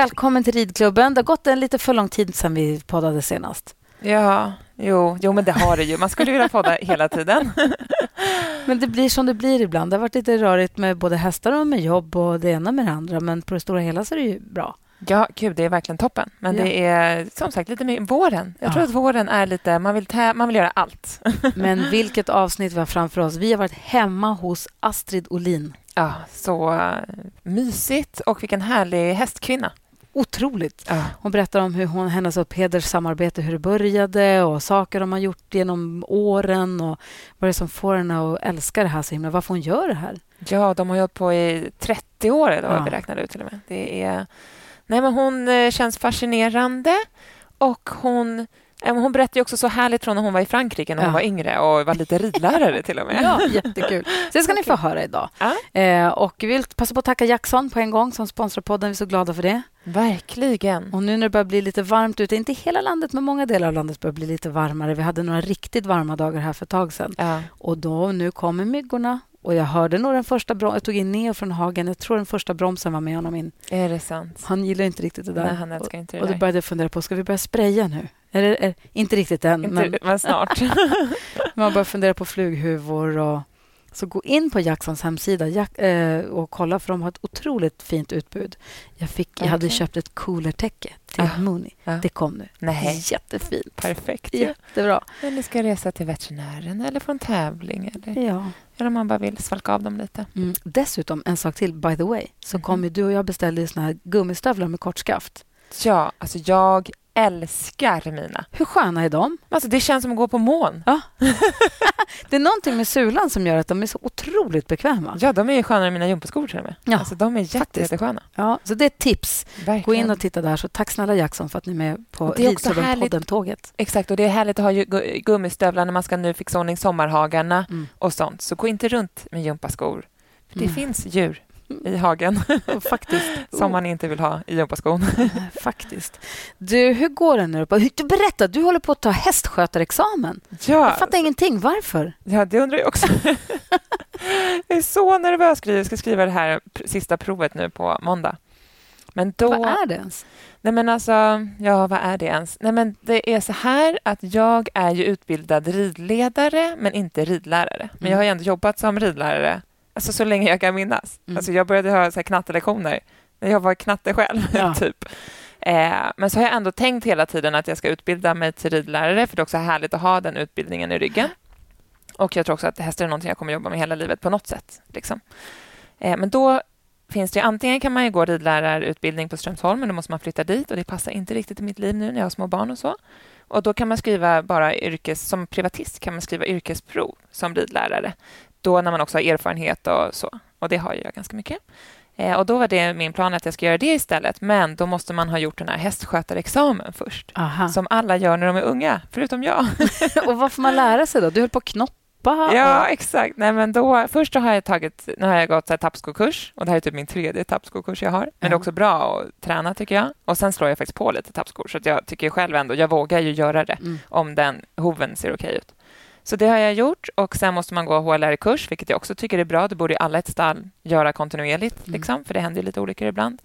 Välkommen till ridklubben. Det har gått en lite för lång tid sedan vi poddade senast. Ja, jo, jo men det har det ju. Man skulle vilja podda hela tiden. Men det blir som det blir ibland. Det har varit lite rörigt med både hästar och med jobb och det ena med det andra. Men på det stora hela så är det ju bra. Ja, gud, det är verkligen toppen. Men Ja. det är som sagt lite mer våren. Jag tror Ja. att våren är lite... Man vill, tä- man vill göra allt. Men vilket avsnitt vi har framför oss. Vi har varit hemma hos Astrid Olin. Ja, så uh, mysigt och vilken härlig hästkvinna. Otroligt. Ja. Hon berättar om hur hon, hennes och Peders samarbete, hur det började och saker de har gjort genom åren och vad det är som får henne att älska det här så himla. Varför hon gör det här. ja, de har hållit på i 30 år, vad Ja. vi räknade ut till och med. Det är... Nej, men hon eh, känns fascinerande och hon... eh, Hon berättade också så härligt från när hon var i Frankrike när hon Ja. var yngre och var lite ridlärare till och med. Ja, jättekul. Så det ska ni få höra idag. Ja. Eh, och vi vill passa på att tacka Jackson på en gång som sponsrar podden. Vi är så glada för det. Verkligen. Och nu när det börjar bli lite varmt ute, inte hela landet, men många delar av landet börjar bli lite varmare. Vi hade några riktigt varma dagar här för ett tag sedan. Ja. Och då, nu kommer myggorna. Och jag hörde nog den första brom- Jag tog in Neo från hagen. Jag tror den första bromsen var med honom in. Är det sant? Han gillar inte riktigt det där. Nej, han älskar inte det och då där. började jag fundera på, ska vi börja spraya nu? Eller, är, inte riktigt än, Inte, men men... snart. man börjar fundera på flughuvor och så gå in på Jacksons hemsida Jack, eh, och kolla för de har ett otroligt fint utbud. Jag, fick, jag hade köpt ett coolertäcke till Ah, Mooney. ja. Det kom nu. Nej, Jättefint. perfekt. ju. Jättebra. Men ni ska resa till veterinären eller på en tävling eller, Ja. eller om man bara vill svalka av dem lite. Mm. Dessutom, en sak till, by the way, så Mhm. kom ju du och jag beställde såna här gummistövlar med kort skaft. Ja, alltså jag älskar mina. Hur sköna är de? Alltså det känns som att gå på mån. Det är någonting med sulan som gör att de är så otroligt bekväma. Ja, de är ju skönare än mina gympaskor till och med. Ja, alltså de är jätte, faktiskt. jättesköna. Ja, så det är ett tips. Verkligen. Gå in och titta där. Så tack snälla Jackson för att ni är med på Ridklubben-podden-tåget. Exakt, och det är härligt att ha gummistövlar när man ska nu fixa ordning sommarhagarna Mm. och sånt. Så gå inte runt med gympaskor. För det Mm. finns djur i hagen Faktiskt. som man inte vill ha i gympaskon. Faktiskt. Du, hur går det nu? Du, Berätta, du håller på att ta hästskötarexamen. Ja, Jag fattar ingenting. Varför? Ja, det undrar jag också. jag är så nervös. Gry. Jag ska skriva det här sista provet nu på måndag. Men då... Vad är det ens? Nej, men alltså, ja, vad är det ens? Nej, men det är så här att jag är ju utbildad ridledare, men inte ridlärare. Men jag har ju ändå jobbat som ridlärare alltså, så länge jag kan minnas. Mm. Alltså, jag började ha så här, knattelektioner när jag var knatte själv. Ja. typ. Eh, men så har jag ändå tänkt hela tiden att jag ska utbilda mig till ridlärare, för det är också härligt att ha den utbildningen i ryggen. Och jag tror också att hästar är någonting jag kommer jobba med hela livet på något sätt. Liksom. Eh, men då finns det ju, antingen kan man ju gå ridlärarutbildning på Strömsholm, men då måste man flytta dit och det passar inte riktigt i mitt liv nu när jag har små barn och så. Och då kan man skriva bara yrkes, som privatist kan man skriva yrkesprov som ridlärare. Då när man också har erfarenhet och så. Och det har jag ganska mycket. Eh, och då var det min plan att jag ska göra det istället. Men då måste man ha gjort den här hästskötarexamen först. Aha. Som alla gör när de är unga, förutom jag. och vad får man lära sig då? Du höll på att knoppa. Ja, exakt. Nej, men då, först så har jag tagit, nu har jag gått tappskokurs och det här är typ min tredje tappskokurs jag har. Men det Ja. är också bra att träna tycker jag. Och sen slår jag faktiskt på lite tappskor så att jag tycker själv ändå, jag vågar ju göra det Mm. om den hoven ser okej ut. Så det har jag gjort och sen måste man gå HLR-kurs, vilket jag också tycker är bra. Det borde alla ett stall göra kontinuerligt, Mm. liksom, för det händer lite olyckor ibland.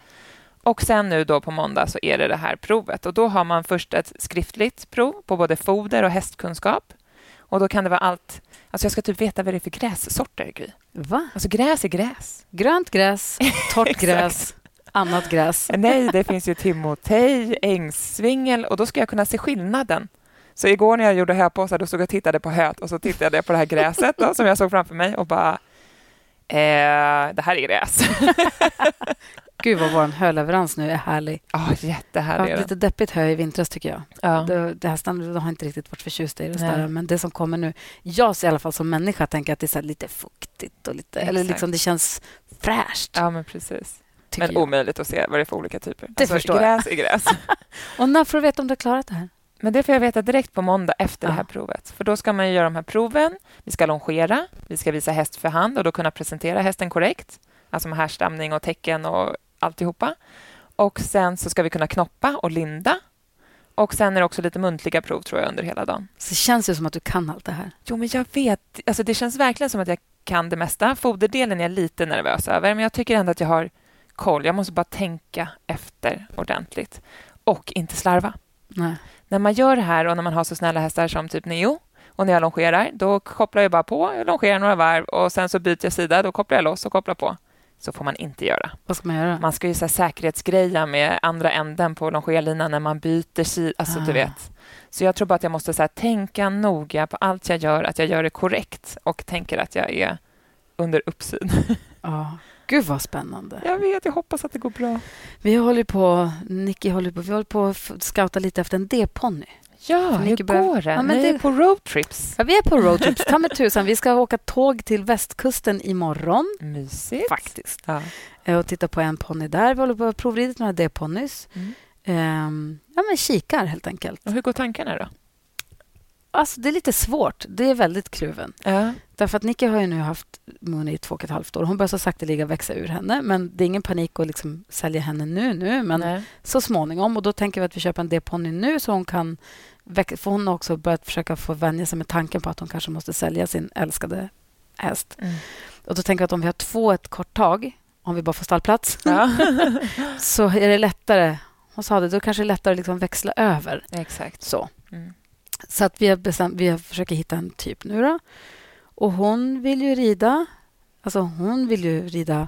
Och sen nu då på måndag så är det det här provet och då har man först ett skriftligt prov på både foder och hästkunskap. Och då kan det vara allt, alltså jag ska typ veta vad det är för grässorter, Gry. Va? Alltså gräs är gräs. Grönt gräs, torrt gräs, annat gräs. Nej, det finns ju timotej, ängssvingel och då ska jag kunna se skillnaden. Så igår när jag gjorde höpåsar då stod jag och tittade på höet och så tittade jag på det här gräset då, som jag såg framför mig och bara eh, det här är gräs. Gud vad vår höleverans nu är härlig. Ja, Jag jättehärlig den. lite deppigt hö i vintras tycker jag. Ja. Det, det de har inte riktigt varit förtjusta i det. Där, men det som kommer nu. Jag ser i alla fall som människa tänker att det är här lite fuktigt och lite, eller Exakt. liksom det känns fräscht. ja, men precis. Men jag. omöjligt att se vad det är för olika typer. Det förstår jag. gräs är gräs. Och när får du veta om du har klarat det här? Men det får jag veta direkt på måndag efter Ja. det här provet. För då ska man göra de här proven. Vi ska longera, vi ska visa häst för hand och då kunna presentera hästen korrekt. Alltså med härstamning och tecken och alltihopa. Och sen så ska vi kunna knoppa och linda. Och sen är det också lite muntliga prov tror jag under hela dagen. Så det känns ju som att du kan allt det här. Jo, men jag vet. Alltså, det känns verkligen som att jag kan det mesta. Foderdelen är jag lite nervös över, men jag tycker ändå att jag har koll. Jag måste bara tänka efter ordentligt och inte slarva. Nej. När man gör det här och när man har så snälla hästar som typ Neo och när jag longerar, då kopplar jag bara på, jag longerar några varv och sen så byter jag sida, då kopplar jag loss och kopplar på. Så får man inte göra. Vad ska man göra? Man ska ju så här säkerhetsgreja med andra änden på longerlinan när man byter sida. Alltså, Ah. du vet. Så jag tror bara att jag måste så tänka noga på allt jag gör, att jag gör det korrekt och tänker att jag är under uppsyn. Ja. Gud, vad spännande. Jag vet, jag hoppas att det går bra. Vi håller på, Nicky håller på, vi håller på att scouta lite efter en D-ponny. Ja, hur börjar- går det? Ja, men Ni det- är på roadtrips. Ja, vi är på roadtrips. Ta med tusan. Vi ska åka tåg till västkusten imorgon. Mysigt. Faktiskt. Ja. Eh, Och titta på en ponny där. Vi håller på att provridit några D-ponnys. Mm. Ehm, ja, men kikar helt enkelt. Och hur går tankarna då? Alltså, det är lite svårt. Det är väldigt kluven. Ja. Därför att Nicky har ju nu haft Mooney i två och ett halvt år. Hon börjar så sakteliga växa ur henne. Men det är ingen panik att liksom sälja henne nu, nu. Men Nej. så småningom. Och då tänker vi att vi köper en D-ponny nu så hon kan... väx- För hon har också börjat försöka få vänja sig med tanken på att hon kanske måste sälja sin älskade häst. Mm. Och då tänker jag att om vi har två ett kort tag, om vi bara får stallplats, Ja. så är det lättare. Hon sa det, då kanske det är lättare att liksom växla över. Exakt. Så, Mm. Så att vi, har bestämt, vi har försöker hitta en typ nu då. Och hon vill ju rida. Alltså hon vill ju rida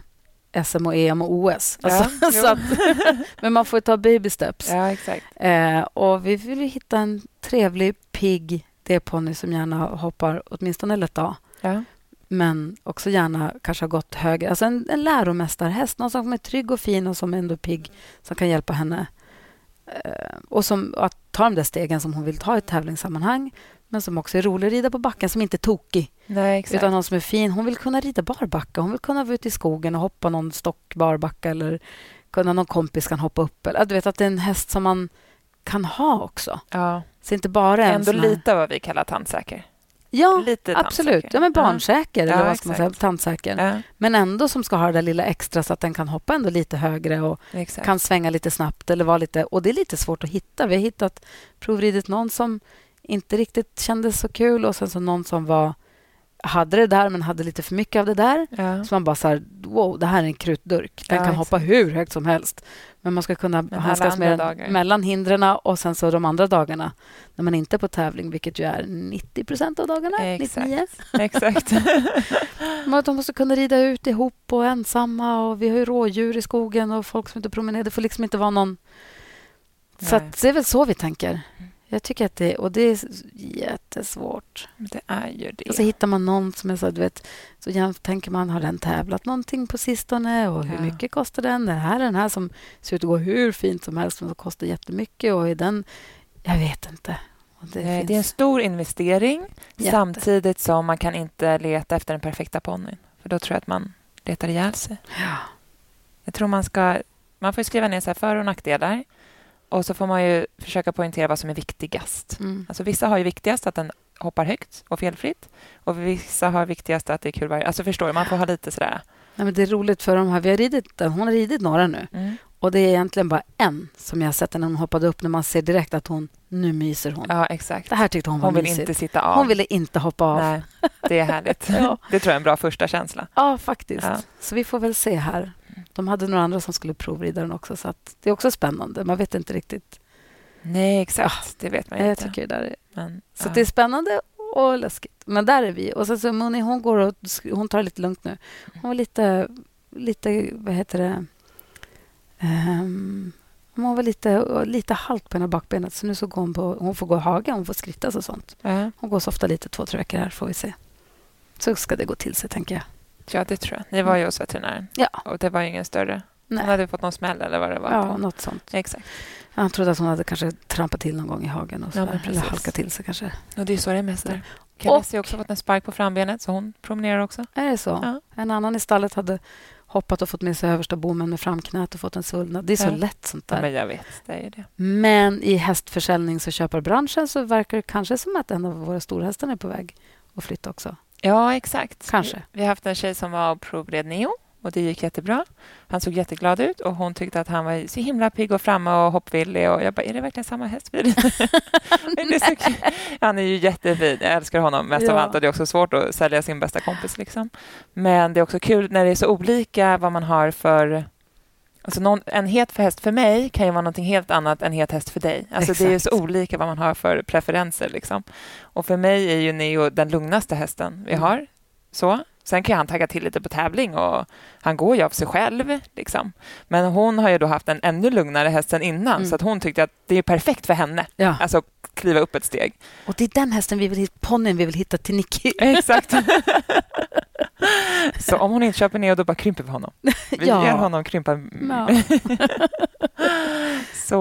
SM och EM och OS. Alltså, Ja, så att, men man får ju ta baby steps. Ja, exakt. Eh, och vi vill ju hitta en trevlig, pigg D-ponny som gärna hoppar åtminstone lätt A. Ja. Men också gärna kanske har gått högre. Alltså en, en läromästarhäst, någon som är trygg och fin och som ändå är pigg, som kan hjälpa henne. Eh, och som att ta de där stegen som hon vill ta i ett tävlingssammanhang men som också är rolig att rida på backen, som inte är tokig. Nej. Utan någon som är fin. Hon vill kunna rida barbacka. Hon vill kunna vara ute i skogen och hoppa någon stock barbacka eller kunna någon kompis kan hoppa upp. Eller, du vet att det är en häst som man kan ha också. ja. Så inte bara en Ändå här- lite vad vi kallar tandsäker. Ja, lite absolut. Ja, men barnsäker, Ja. eller vad ska man säga, tandsäker. Ja, Men ändå som ska ha det där lilla extra så att den kan hoppa ändå lite högre och exakt. kan svänga lite snabbt. Eller vara lite, och det är lite svårt att hitta. Vi har hittat provridit någon som inte riktigt kändes så kul och sen så någon som var hade det där men hade lite för mycket av det där. Ja. Så man bara så här, wow, det här är en krutdurk. Den Ja, kan exakt. hoppa hur högt som helst. Men man ska kunna handskas med den mellan hindren och sen så de andra dagarna när man inte är på tävling, vilket ju är 90 procent av dagarna. Exakt. 99. Exakt. De måste kunna rida ut ihop och ensamma och vi har ju rådjur i skogen och folk som inte promenerar. Det får liksom inte vara någon... Så Nej. att det är väl så vi tänker. Jag tycker att det... Och det är jättesvårt. det är ju det. Och så hittar man någon som är så, du vet, så tänker man, har den tävlat någonting på sistone? Och hur Ja. mycket kostar den? Den här är den här som ser ut att gå hur fint som helst, men som kostar jättemycket. Och är den... Jag vet inte. Det, Nej, finns... det är en stor investering Jätte. samtidigt som man kan inte leta efter den perfekta ponnyn. För då tror jag att man letar ihjäl sig. Ja. Jag tror man ska... Man får skriva ner så för och nackdelar. Och så får man ju försöka poängtera vad som är viktigast. Mm. Alltså vissa har ju viktigast att den hoppar högt och felfritt. Och vissa har viktigast att det är kul varje... Alltså förstår du? Man får ha lite sådär... Nej, men det är roligt för de här, vi har ridit, hon har ridit några nu. Mm. Och det är egentligen bara en som jag har sett när hon hoppade upp när man ser direkt att hon, nu myser hon. Ja, exakt. Det här tyckte hon var Hon vill mysigt. inte sitta av. Hon ville inte hoppa av. Nej, det är härligt. Ja. Det tror jag är en bra första känsla. Ja, faktiskt. Ja. Så vi får väl se här. De hade några andra som skulle provrida den också, så det är också spännande. Man vet inte riktigt. Nej, exakt. Det vet man Jag inte. tycker det är... Men, Så ja. det är spännande och läskigt. Men där är vi. Och sen så Moni, hon går och hon tar det lite lugnt nu. Hon var lite, lite vad heter det? Ehm, hon var lite, lite halt på ena bakbenet. Så nu så går hon på, hon får gå haga, hon får skrittas och sånt. Ja. Hon går så ofta lite två, tre veckor här, får vi se. Så ska det gå till sig, tänker jag. Ja, det tror jag. Ni var ju hos veterinären. Ja. Och det var ingen större. Hon Nej. hade fått någon smäll eller vad det var. Ja, på. något sånt. Exakt. Han trodde att hon hade kanske trampat till någon gång i hagen och så Ja, eller halkat till sig kanske. Och det är så det är mest där. Kelly har också fått en spark på frambenet, så hon promenerar också. Är det så? Ja. En annan i stallet hade hoppat och fått med sig översta bommen med framknät och fått en svullnad. Det är så Ja. lätt sånt Ja, där. men jag vet, det är det. Men i hästförsäljnings och köparbranschen så verkar det kanske som att en av våra storhästar är på väg att flytta också. Ja, exakt. Kanske. Vi, har haft en tjej som var och provred Neo och det gick jättebra. Han såg jätteglad ut och hon tyckte att han var så himla pigg och framme och hoppvillig. Och jag bara, är det verkligen samma häst vi. Han är ju jättefin. Jag älskar honom mest av Ja. allt och det är också svårt att sälja sin bästa kompis. Liksom. Men det är också kul när det är så olika vad man har för Alltså någon, en het för häst för mig kan ju vara något helt annat än het häst för dig. Alltså det är ju så olika vad man har för preferenser. Liksom. Och för mig är ju Neo den lugnaste hästen vi Mm. har. Så. Sen kan han tagga till lite på tävling och han går ju av sig själv. Liksom. Men hon har ju då haft en ännu lugnare häst än innan Mm. så att hon tyckte att det är perfekt för henne. Ja. Alltså kliva upp ett steg. Och det är den hästen vi vill hitta, ponnyn vi vill hitta till Nicky. Exakt. så om hon inte köper Neo då bara krymper vi honom. Vi Ja. ger honom krympa. Ja. Så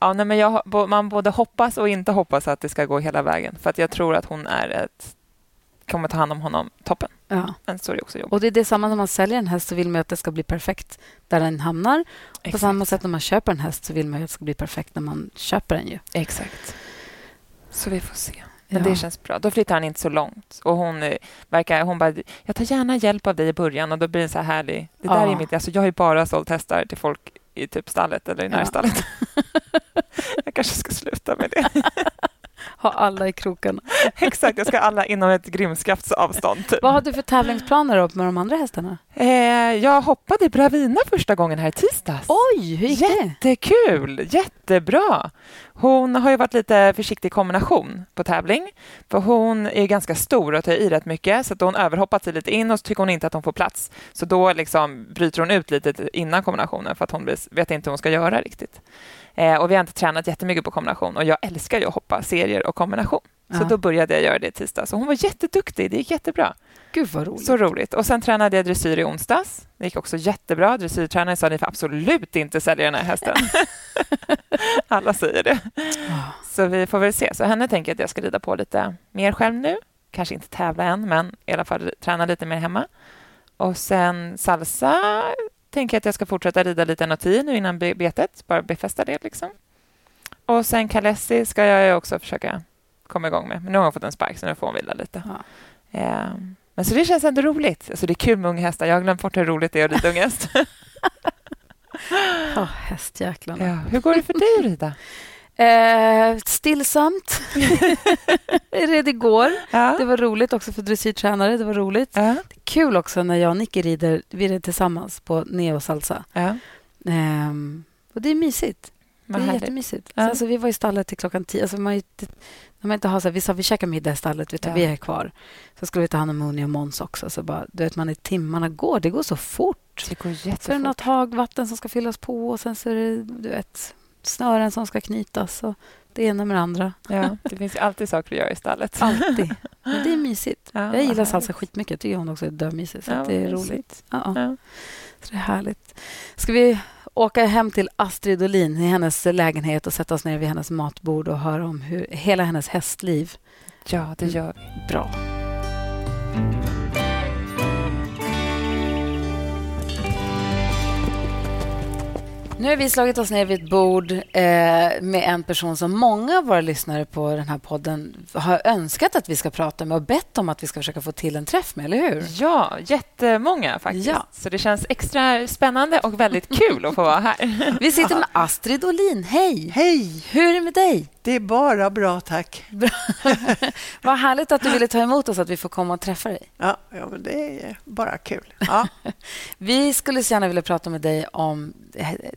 ja, nej, men jag, man både hoppas och inte hoppas att det ska gå hela vägen. För att jag tror att hon är ett kommer ta hand om honom toppen. Ja. Men så är det också jobbigt. Och det är detsamma när man säljer en häst så vill man att det ska bli perfekt där den hamnar. På Exakt. samma sätt när man köper en häst så vill man att det ska bli perfekt när man köper den ju. Exakt. Så vi får se. Men Ja. det känns bra. Då flyttar han inte så långt. Och hon eh, verkar, hon bara, jag tar gärna hjälp av dig i början och då blir det så här härlig. Det där Ja. är mitt, alltså jag har ju bara sålt hästar till folk i typ stallet eller i Ja. närstallet. jag kanske ska sluta med det. Ha alla i krokarna. Exakt, jag ska alla inom ett grimskafts avstånd. Typ. Vad har du för tävlingsplaner då med de andra hästarna? Eh, jag hoppade i Bravina första gången här i tisdags. Oj, hur gick det? Jättekul! Jättebra! Hon har ju varit lite försiktig kombination på tävling. För hon är ganska stor och tar i rätt mycket så att hon överhoppat sig lite in och så tycker hon inte att hon får plats. Så då liksom bryter hon ut lite innan kombinationen för att hon vet inte hur hon ska göra riktigt. Eh, och vi har inte tränat jättemycket på kombination och jag älskar ju att hoppa serier och kombination. Så Ja. då började jag göra det i tisdag. Så hon var jätteduktig, det gick jättebra. Gud vad roligt. Så roligt. Och sen tränade jag dressyr i onsdags. Det gick också jättebra. Dressyrtränaren sa att ni får absolut inte sälja den här hästen. Alla säger det. Ah. Så vi får väl se. Så henne tänker jag att jag ska rida på lite mer själv nu. Kanske inte tävla än, men i alla fall träna lite mer hemma. Och sen salsa tänker jag att jag ska fortsätta rida lite NO10 nu innan be- betet. Bara befästa det liksom. Och sen Kalessi ska jag också försöka komma igång med. Men nu har hon fått en spark så nu får hon vila lite. Ja. Eh, Men så det känns ändå roligt. Alltså det är kul med unga hästar. Jag har glömt bort hur roligt det är att rida ung häst. Ja, hästjäklarna. ja. Hur går det för dig att rida? Eh, stillsamt. Jag red igår. Ja. Det var roligt också för dressyrtränare. Det var roligt. Ja. Kul också när jag och Nicky rider. Vi rider tillsammans på neo salsa. Ja. Ehm, och det är mysigt. Det är jättemysigt. Ja. Så Alltså, vi var i stallet till klockan tio. Alltså, man, när man inte har så här, vi sa vi käkar middag i stallet, vet du, Ja. vi är kvar. Så skulle vi ta hand om Moni och Måns också. Så bara, du vet, man är timmarna går. Det går så fort. Det går Så är det jättefort. något hagvatten som ska fyllas på och sen så är det du vet, snören som ska knytas. Och det ena med det andra. Ja, det finns alltid saker att göra i stallet. Alltid. Men det är mysigt. Ja, jag gillar salsa skitmycket. Jag tycker hon också är dömysig. Så Ja, det är roligt. mysigt. Ja. Ja. Så det är härligt. Ska vi åka hem till Astrid Olin i hennes lägenhet och sätta oss ner vid hennes matbord och höra om hur hela hennes hästliv ja, det gör vi. bra. Nu har vi slagit oss ner vid ett bord eh, med en person som många av våra lyssnare på den här podden har önskat att vi ska prata med och bett om att vi ska försöka få till en träff med, eller hur? Ja, jättemånga faktiskt. Ja. Så det känns extra spännande och väldigt kul att få vara här. Vi sitter med Astrid Olin. Hej! Hej! Hur är det med dig? Det är bara bra, tack. Vad härligt att du ville ta emot oss, att vi får komma och träffa dig. Ja, ja men det är bara kul. Ja. Vi skulle så gärna vilja prata med dig om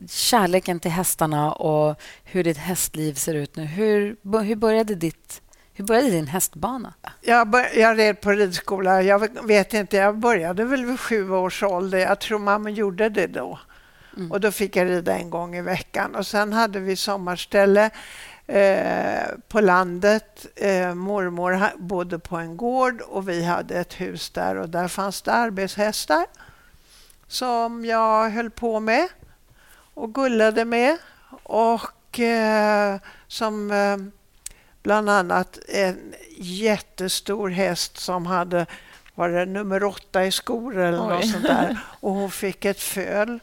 kärleken till hästarna och hur ditt hästliv ser ut nu. Hur, hur, började, ditt, hur började din hästbana? Jag, bör, jag red på ridskola. Jag vet inte, jag började väl vid sju års ålder. Jag tror mamma gjorde det då. Mm. Och Då fick jag rida en gång i veckan. Och Sen hade vi sommarställe på landet. Eh, mormor bodde på en gård och vi hade ett hus där. och Där fanns det arbetshästar som jag höll på med och gullade med. Och eh, som eh, bland annat en jättestor häst som hade var det nummer åtta i skor eller Oj. något sånt där. Och hon fick ett föl.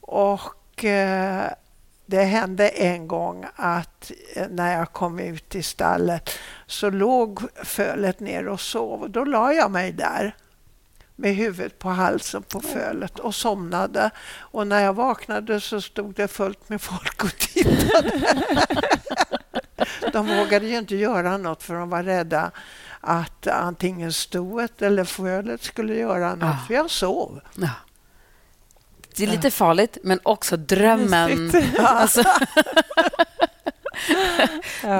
Och eh, det hände en gång att eh, när jag kom ut i stallet så låg fölet ner och sov. Och då la jag mig där med huvudet på halsen på fölet och somnade. Och när jag vaknade så stod det fullt med folk och tittade. De vågade ju inte göra något för de var rädda att antingen stoet eller fölet skulle göra något, Ah. för jag sov. Ja. Det är lite farligt, men också drömmen. Alltså,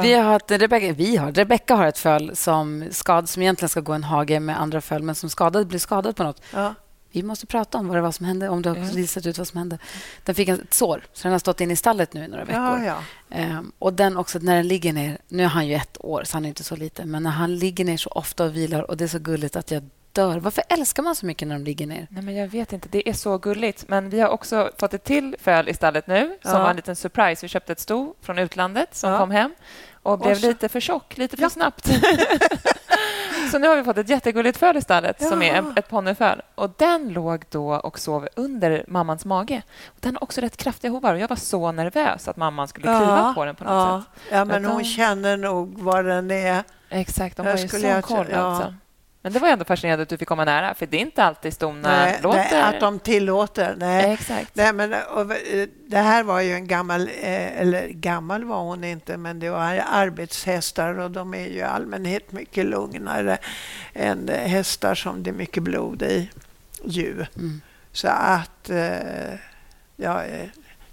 vi har ett, Rebecca, vi har, Rebecca har ett föl som, skad, som egentligen ska gå en hage med andra föl, men som skadad, blir skadad på något. Ja. Vi måste prata om vad det var som hände, om du har listat ut vad som hände. Den fick ett sår, så den har stått inne i stallet nu i några veckor. Ja, ja. Ehm, och den också, när den ligger ner... Nu är han ju ett år, så han är inte så liten. Men när han ligger ner så ofta och vilar och det är så gulligt att jag dör. Varför älskar man så mycket när de ligger ner? Nej, men jag vet inte. Det är så gulligt. Men vi har också fått ett till föl i stallet nu som Ja. var en liten surprise. Vi köpte ett sto från utlandet som Ja. kom hem och blev så- lite för tjock, lite för Ja. snabbt. så nu har vi fått ett jättegulligt föl i stallet som är ett ponnyföl. Och den låg då och sov under mammans mage. Och den har också rätt kraftiga hovar och jag var så nervös att mamman skulle kliva på den på något ja. sätt. Ja, men Att hon känner nog vad den är. Exakt, de Jag har ju sån koll. ja. Alltså. Men det var ändå fascinerande att du fick komma nära, för det är inte alltid stona Nej, låter... nej, att de tillåter. Nej. Exakt. Nej, men, och, eh, det här var ju en gammal, eh, eller gammal var hon inte, men det var arbetshästar och de är ju i allmänhet mycket lugnare än hästar som det är mycket blod i. Ju. Mm. Så att eh, ja,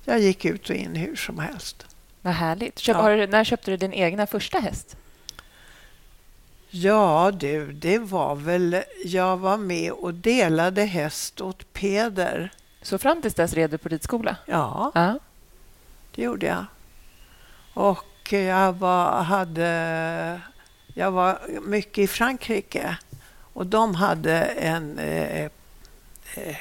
jag gick ut och in hur som helst. Vad härligt. Köp, Ja. har du, när köpte du din egna första häst? Ja du, det var väl... Jag var med och delade häst åt Peder. Så fram tills dess red du på ridskola? Ja, Ja. det gjorde jag. Och jag var, hade... Jag var mycket i Frankrike och de hade en eh, eh,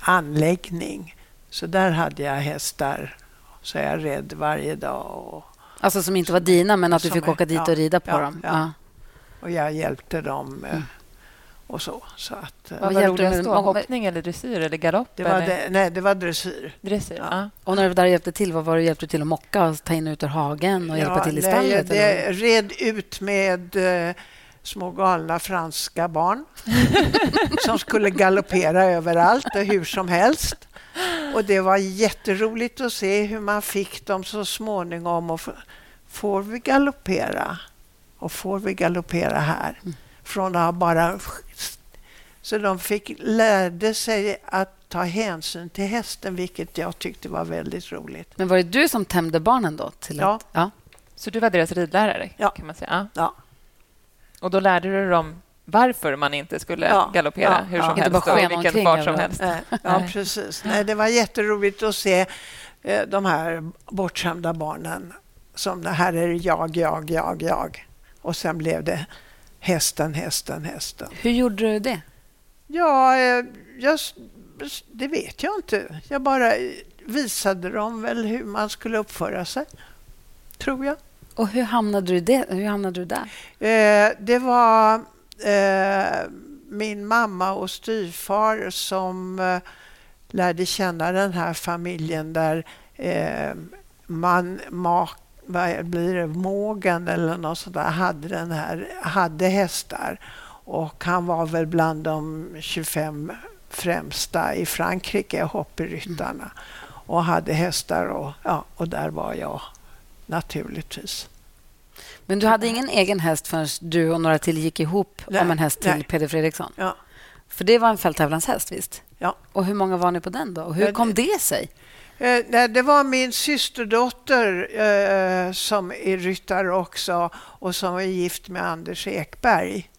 anläggning. Så där hade jag hästar. Så jag red varje dag och, Alltså som inte var dina, men att du fick är- åka dit ja, och rida på ja, dem. ja. Ja. och jag hjälpte dem eh, Mm. och så. så att, eh, Vad Vad var hjälpte du roligast med- då? Hoppning eller dressyr eller galopp? det, var eller? det, nej, det var dressyr. Dressyr, Ja. ja. Och när du var där hjälpte till, vad var det hjälpte du till att mocka och ta in ut ur hagen och hjälpa till i stallet? Det red ut med eh, små galna franska barn som skulle galoppera överallt och hur som helst. Och det var jätteroligt att se hur man fick dem så småningom. Och f- får vi galoppera? Och får vi galoppera här? Från att bara... Så de fick lärde sig att ta hänsyn till hästen, vilket jag tyckte var väldigt roligt. Men var det du som tämjde barnen då? Till Ja. Att, ja. Så du var deras ridlärare? Ja. Kan man säga. Ja. Ja. Och då lärde du dem varför man inte skulle Ja. galoppera Ja. hur Ja. som Inte helst och i vilken fart som helst. Ja, precis. Nej, det var jätteroligt att se eh, de här bortskämda barnen. Som det här är jag, jag, jag, jag. Och sen blev det hästen, hästen, hästen. Hur gjorde du det? Ja, eh, jag, det vet jag inte. Jag bara visade dem väl hur man skulle uppföra sig, tror jag. Och hur hamnade du, det? Hur hamnade du där? Eh, det var eh, min mamma och styvfar som eh, lärde känna den här familjen där man, mak, vad blir det, Mågen eller något sånt där, hade, den här, hade hästar. Och han var väl bland de 25 främsta i Frankrike, hoppryttarna. Och hade hästar och, ja, och där var jag naturligtvis. Men du hade ingen egen häst förrän du och några till gick ihop Nej, om en häst till nej. Peder Fredriksson? Ja. För det var en fälttävlanshäst, visst? Ja. Och hur många var ni på den då? Och hur kom det sig? Eh, nej, det var min systerdotter eh, som är ryttare också och som är gift med Anders Ekberg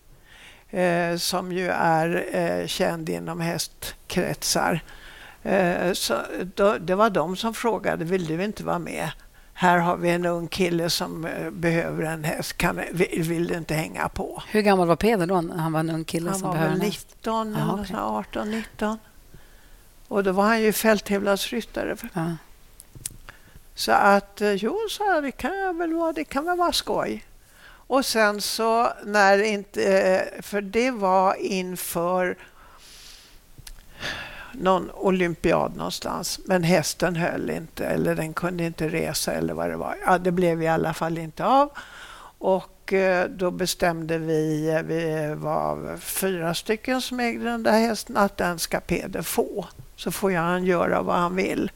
eh, som ju är känd inom hästkretsar. Så det var de som frågade, vill du inte vara med? Här har vi en ung kille som eh, behöver en häst, kan, vill, du inte hänga på? Hur gammal var Peder då? Han var en ung kille Han som var behövde väl en häst. 19, Jaha, eller okej. så, 18, 19. Och då var han ju fälttävlansryttare Ja. Så att, eh, jo, så här, det kan jag väl vara, det kan väl vara skoj. Och sen så när inte... eh, För det var inför någon olympiad någonstans. Men hästen höll inte eller den kunde inte resa eller vad det var. Ja, det blev i alla fall inte av. Och eh, då bestämde vi, vi var fyra stycken som ägde den där hästen, att den ska Peder få. Så får han göra vad han vill.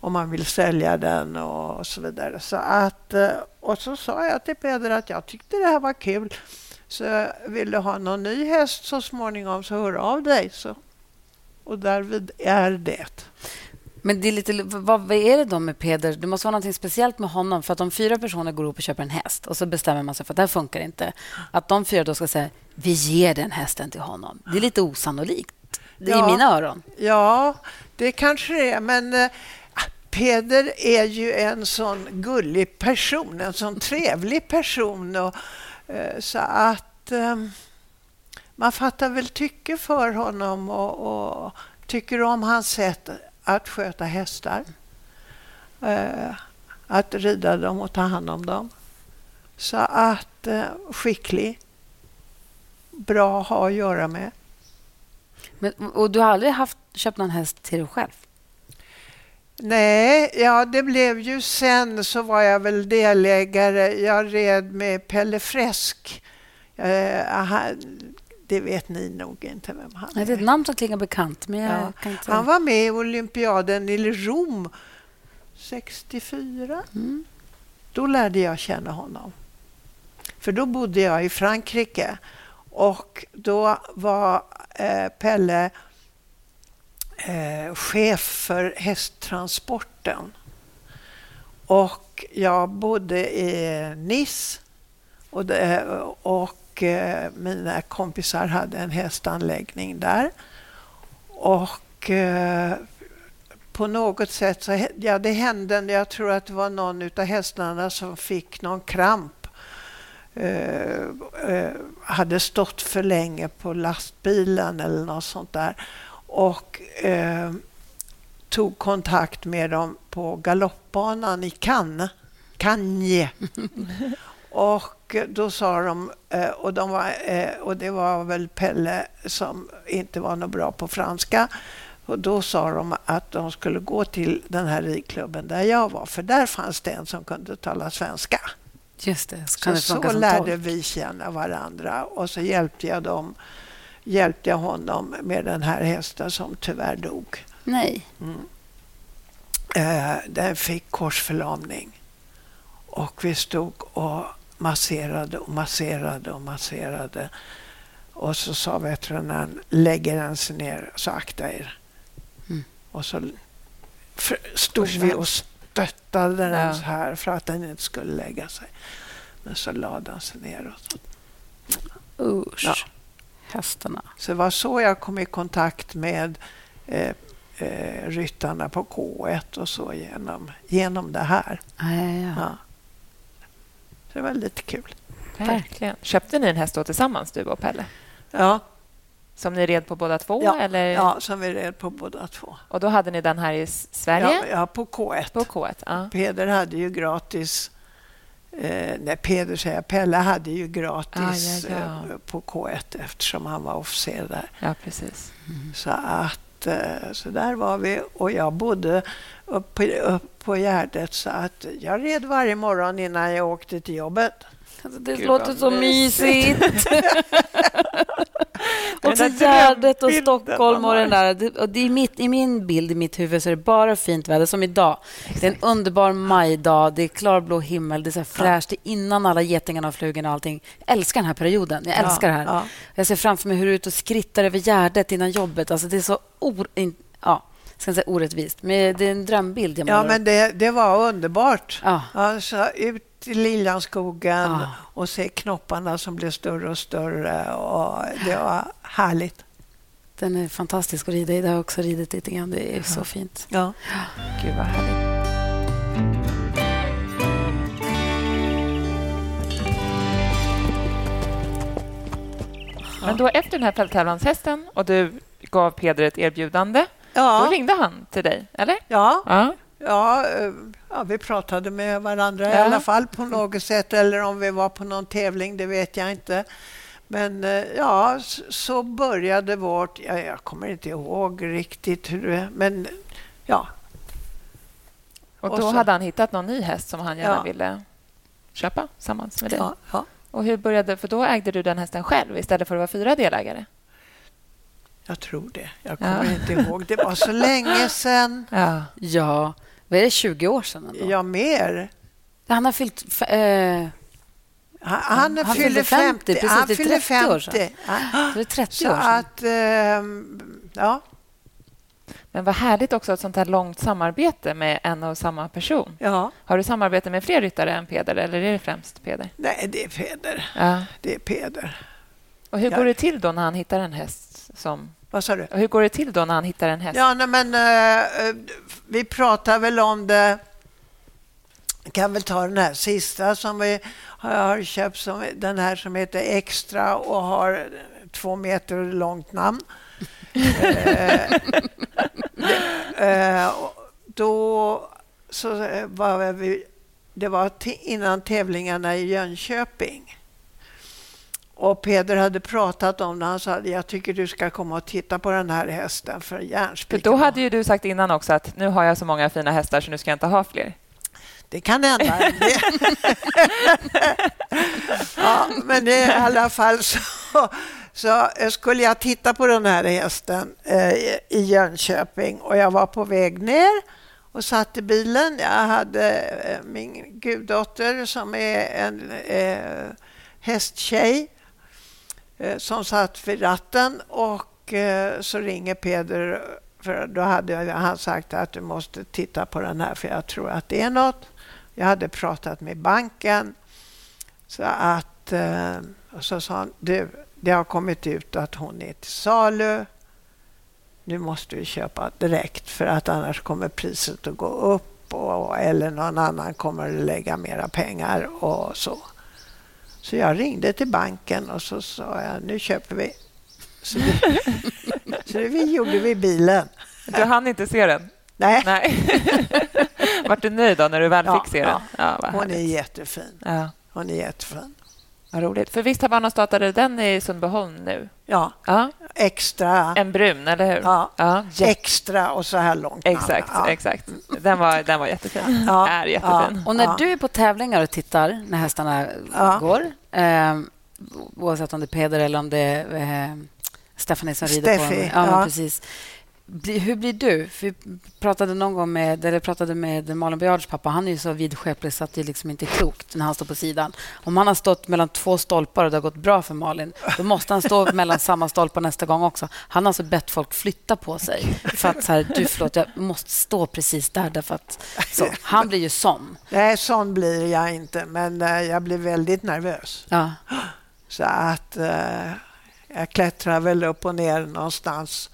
Om han vill sälja den och så vidare. Så att, eh, och så sa jag till Peder att jag tyckte det här var kul. Så vill du ha någon ny häst så småningom så hör av dig. Så. Och därvid är det. Men det är lite, vad, vad är det då med Peder? Det måste vara något speciellt med honom. För att om fyra personer går upp och köper en häst och så bestämmer man sig för att det här funkar inte. Att de fyra då ska säga vi ger den hästen till honom. Det är lite osannolikt. Det är Ja. i mina öron. Ja, det kanske det är. Men eh, Peder är ju en sån gullig person, en sån trevlig person. Och, eh, så att eh, man fattar väl tycke för honom och, och tycker om hans sätt att sköta hästar. Eh, att rida dem och ta hand om dem. Så att skicklig, bra att ha att göra med. Men, och du har aldrig haft, köpt någon häst till dig själv? Nej, ja det blev ju sen så var jag väl delägare. Jag red med Pelle Fräsk. Eh, det vet ni nog inte vem han Nej, det är ett är. namn som klingar bekant. Men Ja. inte... Han var med i olympiaden i Rom 64. Mm. Då lärde jag känna honom. För då bodde jag i Frankrike och då var eh, Pelle eh, chef för hästtransporten. Och jag bodde i Nice och, det, och eh, mina kompisar hade en hästanläggning där. Och eh, på något sätt så ja, det hände, jag tror att det var någon av hästarna som fick någon kramp. Eh, eh, hade stått för länge på lastbilen eller något sånt där. Och eh, tog kontakt med dem på galoppbanan i Cannes. Cannes. Och då sa de, eh, och, de var, och det var väl Pelle som inte var något bra på franska. Och då sa de att de skulle gå till den här ridklubben där jag var, för där fanns det en som kunde tala svenska. Just det. Så, Så, så lärde vi känna varandra och så hjälpte jag, dem, hjälpte jag honom med den här hästen som tyvärr dog. Nej. Eh, den fick korsförlamning. Och vi stod och masserade och masserade och masserade. Och så sa veterinären, lägger den sig ner så akta er. Mm. Och så stod vi och stöttade den Ja. så här för att den inte skulle lägga sig. Men så lade den sig ner. Och så. Usch. Ja. Hästarna. så det var så jag kom i kontakt med eh, eh, ryttarna på K1 och så genom, genom det här. Ja. Ja. Så det var lite kul. Verkligen. Köpte ni en häst då tillsammans, du och Pelle? Ja, Som ni red på båda två? Ja, eller? ja som vi red på båda två. Och då hade ni den här i Sverige? Ja, ja, på K1. På K1? Ja. Peder hade ju gratis... Eh, nej, Peder säger jag. Pelle hade ju gratis Ah, ja. Eh, på K1 eftersom han var officer där. ja, precis. Så att eh, så där var vi och jag bodde uppe upp på Gärdet så att jag red varje morgon innan jag åkte till jobbet. Alltså, det Gud, låter så mysigt. mysigt. och där Gärdet och Stockholm och den där. Och det är mitt, I min bild, i mitt huvud, så är det bara fint väder. Som idag. Det är en underbar majdag. Det är klarblå himmel. Det är så fräscht. Det är innan alla getingarna och flugorna och allting. Jag älskar den här perioden. Jag älskar det här. Ja, Jag ser framför mig hur du är ute och skrittar över Gärdet innan jobbet. Alltså, det är så or... ja, ska inte säga orättvist, men det är en drömbild jag ja men det, det var underbart. Ja. Alltså, ut i Liljanskogen Ja. och se knopparna som blev större och större. Och det var härligt. Den är fantastisk att rida i. Det har jag också ridit lite grann. Det är så fint. Ja. Gud, vad härligt. Men då efter den här fälttävlanshästen och du gav Peder ett erbjudande, då Ja. ringde han till dig, eller? ja, Ja. Ja, eh, ja, vi pratade med varandra i Ja. alla fall på något sätt. Eller om vi var på någon tävling, det vet jag inte. Men eh, ja, så började vårt... Ja, jag kommer inte ihåg riktigt hur det... Men ja, Och Och då så- hade han hittat någon ny häst som han gärna Ja. ville köpa tillsammans med dig. ja, ja. Och hur började... För då ägde du den hästen själv istället för att vara fyra delägare. jag tror det. Jag kommer Ja. inte ihåg. Det var så länge sedan. Ja. Ja, vad är det, 20 år sedan? Ändå? Ja, mer. Han har fyllt... Eh, Han, han, Han fyllde 50, 50. precis, han det är fyller 30 år sedan. 50. Så det är 30 Så år sedan. att... ehm, ja, Men vad härligt också ett sånt här långt samarbete med en och samma person. ja. Har du samarbete med fler ryttare än Peder eller är det främst Peder? Nej, det är Peder. Ja. Det är Peder. Och hur Ja. går det till då när han hittar en häst som... Vad sa du? Hur går det till då när han hittar en häst? Ja, nej, men eh, eh, vi pratar väl om det. Jag kan väl ta den här sista som vi har köpt, som, den här som heter Extra och har två meter långt namn. Eh, eh, då så eh, var vi, det var innan tävlingarna i Jönköping. Och Peder hade pratat om det. Han sa jag tycker du ska komma och titta på den här hästen för järnspiken. då hade ju du sagt innan också att nu har jag så många fina hästar så nu ska jag inte ha fler. Det kan hända. Ja, men i alla fall så, så skulle jag titta på den här hästen eh, i Jönköping och jag var på väg ner och satt i bilen. Jag hade eh, min guddotter som är en eh, hästtjej Eh, som satt vid ratten och eh, så ringer Peder för då hade han sagt att du måste titta på den här för jag tror att det är något. Jag hade pratat med banken så att eh, och så sa han du, det har kommit ut att hon är till salu. Nu måste du köpa direkt för att annars kommer priset att gå upp och, eller någon annan kommer att lägga mera pengar och så. Så jag ringde till banken och så sa jag nu köper vi. Så det, så det vi gjorde vi bilen. Du hann inte se den? Nej, Nej. Vart du nöjd då när du väl Ja, fick se den? Ja, hon är jättefin. Ja, Hon är jättefin. vad roligt. För visst har man startade den i Sundbyholm nu? Ja, Ja, extra. en brun, eller hur? Ja, ja extra och så här långt. Exakt, Ja. exakt. Den var, den var jättefin. Ja, Är jättefin. Och när Ja. du är på tävlingar och tittar när hästarna Ja. går, eh, oavsett om det är Peder eller om det är eh, Stephanie som rider på Steffi, dem. Ja, men ja. precis. Hur blir du? För vi pratade någon gång med, eller pratade med Malin Biards pappa. Han är ju så vidskeplig så att det liksom inte är klokt när han står på sidan. Om han har stått mellan två stolpar och det har gått bra för Malin, då måste han stå mellan samma stolpar nästa gång också. Han har alltså bett folk flytta på sig. För att så här, du förlåt, jag måste stå precis där. Därför att, så, han blir ju sån. Nej, sån blir jag inte, men eh, jag blir väldigt nervös. Ja. Så att eh, jag klättrar väl upp och ner någonstans.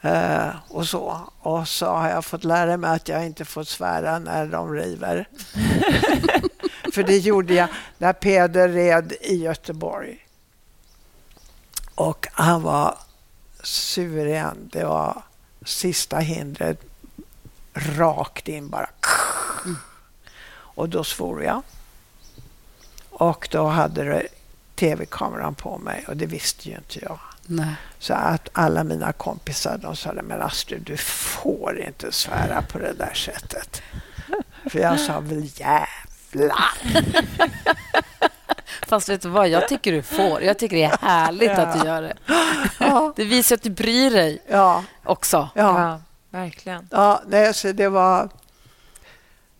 Eh, och så. Och så har jag fått lära mig att jag inte får svära när de river. För det gjorde jag när Peder red i Göteborg. Och han var suverän. Det var sista hindret rakt in bara. Och då svor jag. Och då hade tv-kameran på mig och det visste ju inte jag. Nej. Så att alla mina kompisar de sa men Astrid du får inte svära på det där sättet. För jag sa väl jävlar. Fast vet du vad, jag tycker du får. Jag tycker det är härligt att du gör det. Ja, Det visar att du bryr dig ja, också. ja. Ja, verkligen. ja nej, så det var...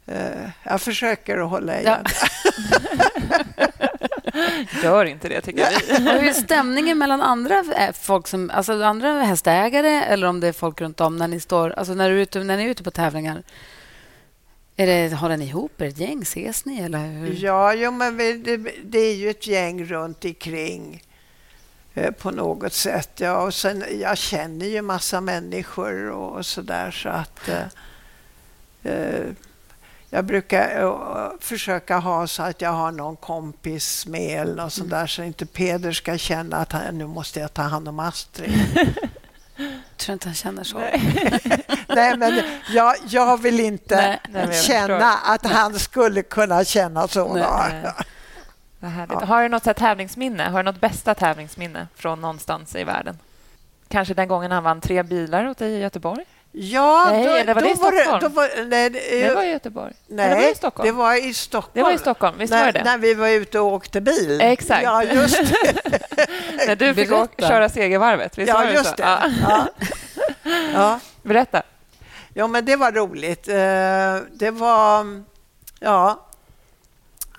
Eh, jag försöker att hålla igen. Gör inte det, tycker jag. Och hur är stämningen mellan andra eh, folk som, alltså andra hästägare eller om det är folk runt om när ni står, alltså när, du är ute, när ni är ute på tävlingar? Är det, håller ni ihop? Är det ett gäng? Ses ni? Eller hur? Ja, jo, men vi, det, det är ju ett gäng runt omkring eh, på något sätt. Ja, och sen, jag känner ju massa människor och så där så att eh, eh, jag brukar eh, försöka ha så att jag har någon kompis med eller något sånt där så inte Peder ska känna att han, nu måste jag ta hand om Astrid. tror inte han känner så. Nej, men jag, jag vill inte Nej. Nej, jag känna att han skulle kunna känna så. Nej. Nej. Härligt. Har du något så tävlingsminne? Har du något bästa tävlingsminne från någonstans i världen? Kanske den gången han vann tre bilar åt dig i Göteborg? Ja, Nej, då, eller var det i Stockholm? då var, nej, det, var i Göteborg. nej, Eller var det i Stockholm? det var i Stockholm. Det var i Stockholm, visst när, var det? När vi var ute och åkte bil. Exakt. Ja, just. När du fick Berätta. köra segervarvet, visst var ja, det just så? det. Ja. Ja. Ja. Berätta. ja, men det var roligt. Eh, Det var... Ja.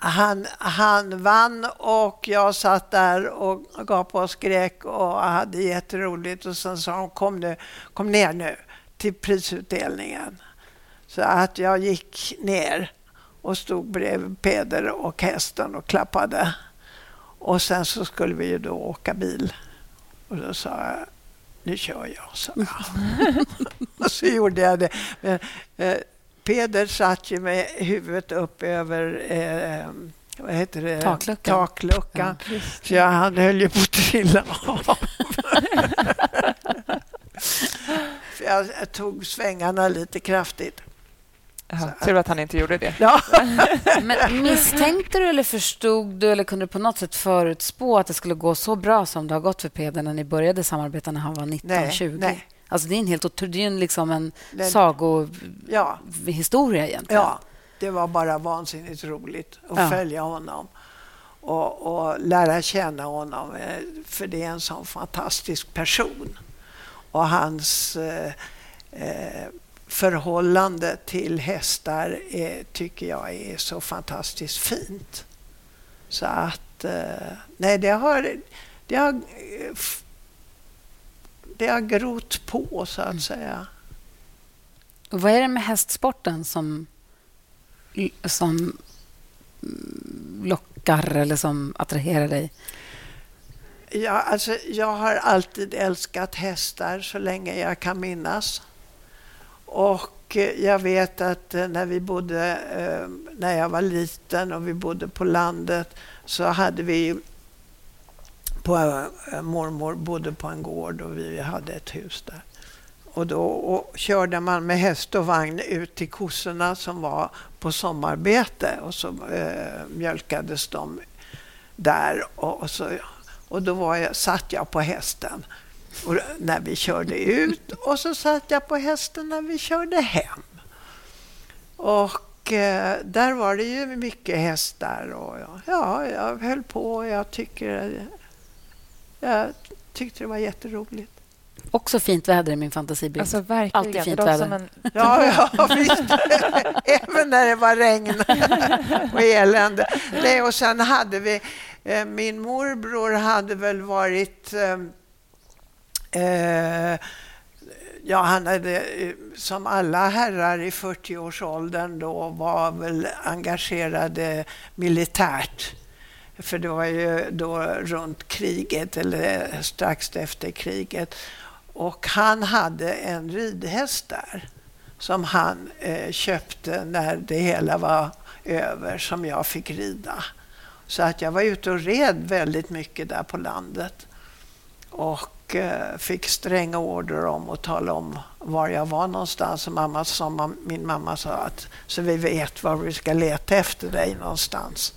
Han, han vann och jag satt där och gav på och skrek och hade jätteroligt. Och sen sa hon kom, nu, kom ner nu till prisutdelningen. Så att jag gick ner och stod bredvid Peder och hästen och klappade. Och sen så skulle vi ju då åka bil. Och då sa jag, nu kör jag, sa jag. och så gjorde jag det. Men, eh, Peder satt ju med huvudet upp över eh, vad heter det? Takluckan. takluckan. Så jag, han höll ju på att trilla av. För jag, tog svängarna lite kraftigt. Tur att han inte gjorde det. Ja. Men misstänkte du eller förstod du eller kunde du på något sätt förutspå att det skulle gå så bra som det har gått för Peder när ni började samarbeta när han var 19-20? nej. Alltså det är en helt det är en liksom en Den- sagohistoria Ja, egentligen. ja, det var bara vansinnigt roligt att Ja. följa honom och, och lära känna honom. eh, För det är en sån fantastisk person. Och hans eh, eh, förhållande till hästar är, tycker jag är så fantastiskt fint. Så att, eh, nej, det har, det har, eh, det har grott på, så att säga. Och vad är det med hästsporten som, som mm, lockar eller som attraherar dig? Ja, alltså, jag har alltid älskat hästar så länge jag kan minnas. Och eh, jag vet att eh, när vi bodde, eh, när jag var liten och vi bodde på landet så hade vi på, mormor bodde på en gård och vi hade ett hus där. Och då och körde man med häst och vagn ut till kossorna som var på sommarbete och så eh, mjölkades de där. Och, och, så, och då var jag, satt jag på hästen och, när vi körde ut och så satt jag på hästen när vi körde hem. Och eh, där var det ju mycket hästar och ja, ja, jag höll på och jag tycker jag tyckte det var jätteroligt. Också fint väder i min fantasibild. Alltså verkligen. Alltid fint väder. en Ja, ja visst. Även när det var regn och elände. Nej, och sen hade vi... Eh, min morbror hade väl varit... Eh, eh, ja, han hade, eh, som alla herrar i 40-årsåldern då, var väl engagerade militärt. För det var ju då runt kriget, eller strax efter kriget. Och han hade en ridhäst där som han eh, köpte när det hela var över, som jag fick rida. Så att jag var ute och red väldigt mycket där på landet. Och eh, fick stränga order om att tala om var jag var någonstans. Och mamma, som min mamma sa att så vi vet var vi ska leta efter dig någonstans.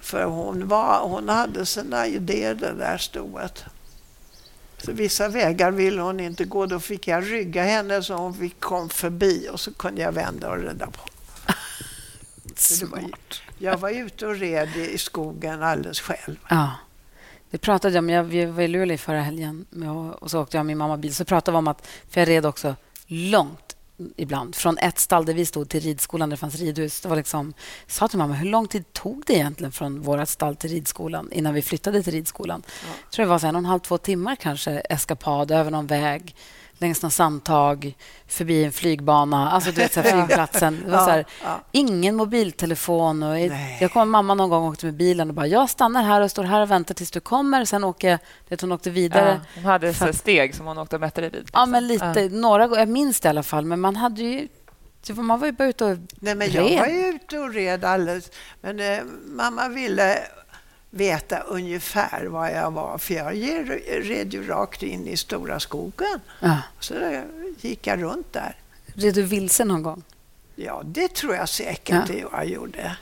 För hon, var, hon hade sina idéer det där stoet. Så vissa vägar ville hon inte gå. Då fick jag rygga henne så hon fick kom förbi och så kunde jag vända och rida på. Var, jag var ute och red i skogen alldeles själv. Ja. Det pratade jag om. Jag var i Luleå förra helgen och så åkte jag med min mamma bil. Så pratade vi om att, för jag red också långt ibland. Från ett stall där vi stod till ridskolan där det fanns ridhus. Det var liksom, jag sa till mamma, hur lång tid tog det egentligen från vårt stall till ridskolan innan vi flyttade till ridskolan? Jag tror det var så en och en halv, två timmar kanske eskapad över någon väg längs någon sandtag, förbi en flygbana, alltså du vet, så här, flygplatsen. Det var så här, ja. Ingen mobiltelefon. Och Nej. jag kom mamma någon gång och åkte med bilen och bara jag stannar här och står här och väntar tills du kommer. Sen åker jag, vet, hon åkte vidare. Ja, hon hade så steg som hon åkte och mätte dig vid. Ja, liksom. men lite. Några gånger. Jag minns det i alla fall. Men man hade ju... Man var ju bara ute och Nej, men jag red. var ju ute och red alldeles. Men eh, mamma ville veta ungefär var jag var, för jag red ju rakt in i stora skogen. Ja. Så gick jag runt där. Red du vilse någon gång? Ja, det tror jag säkert Ja. jag gjorde.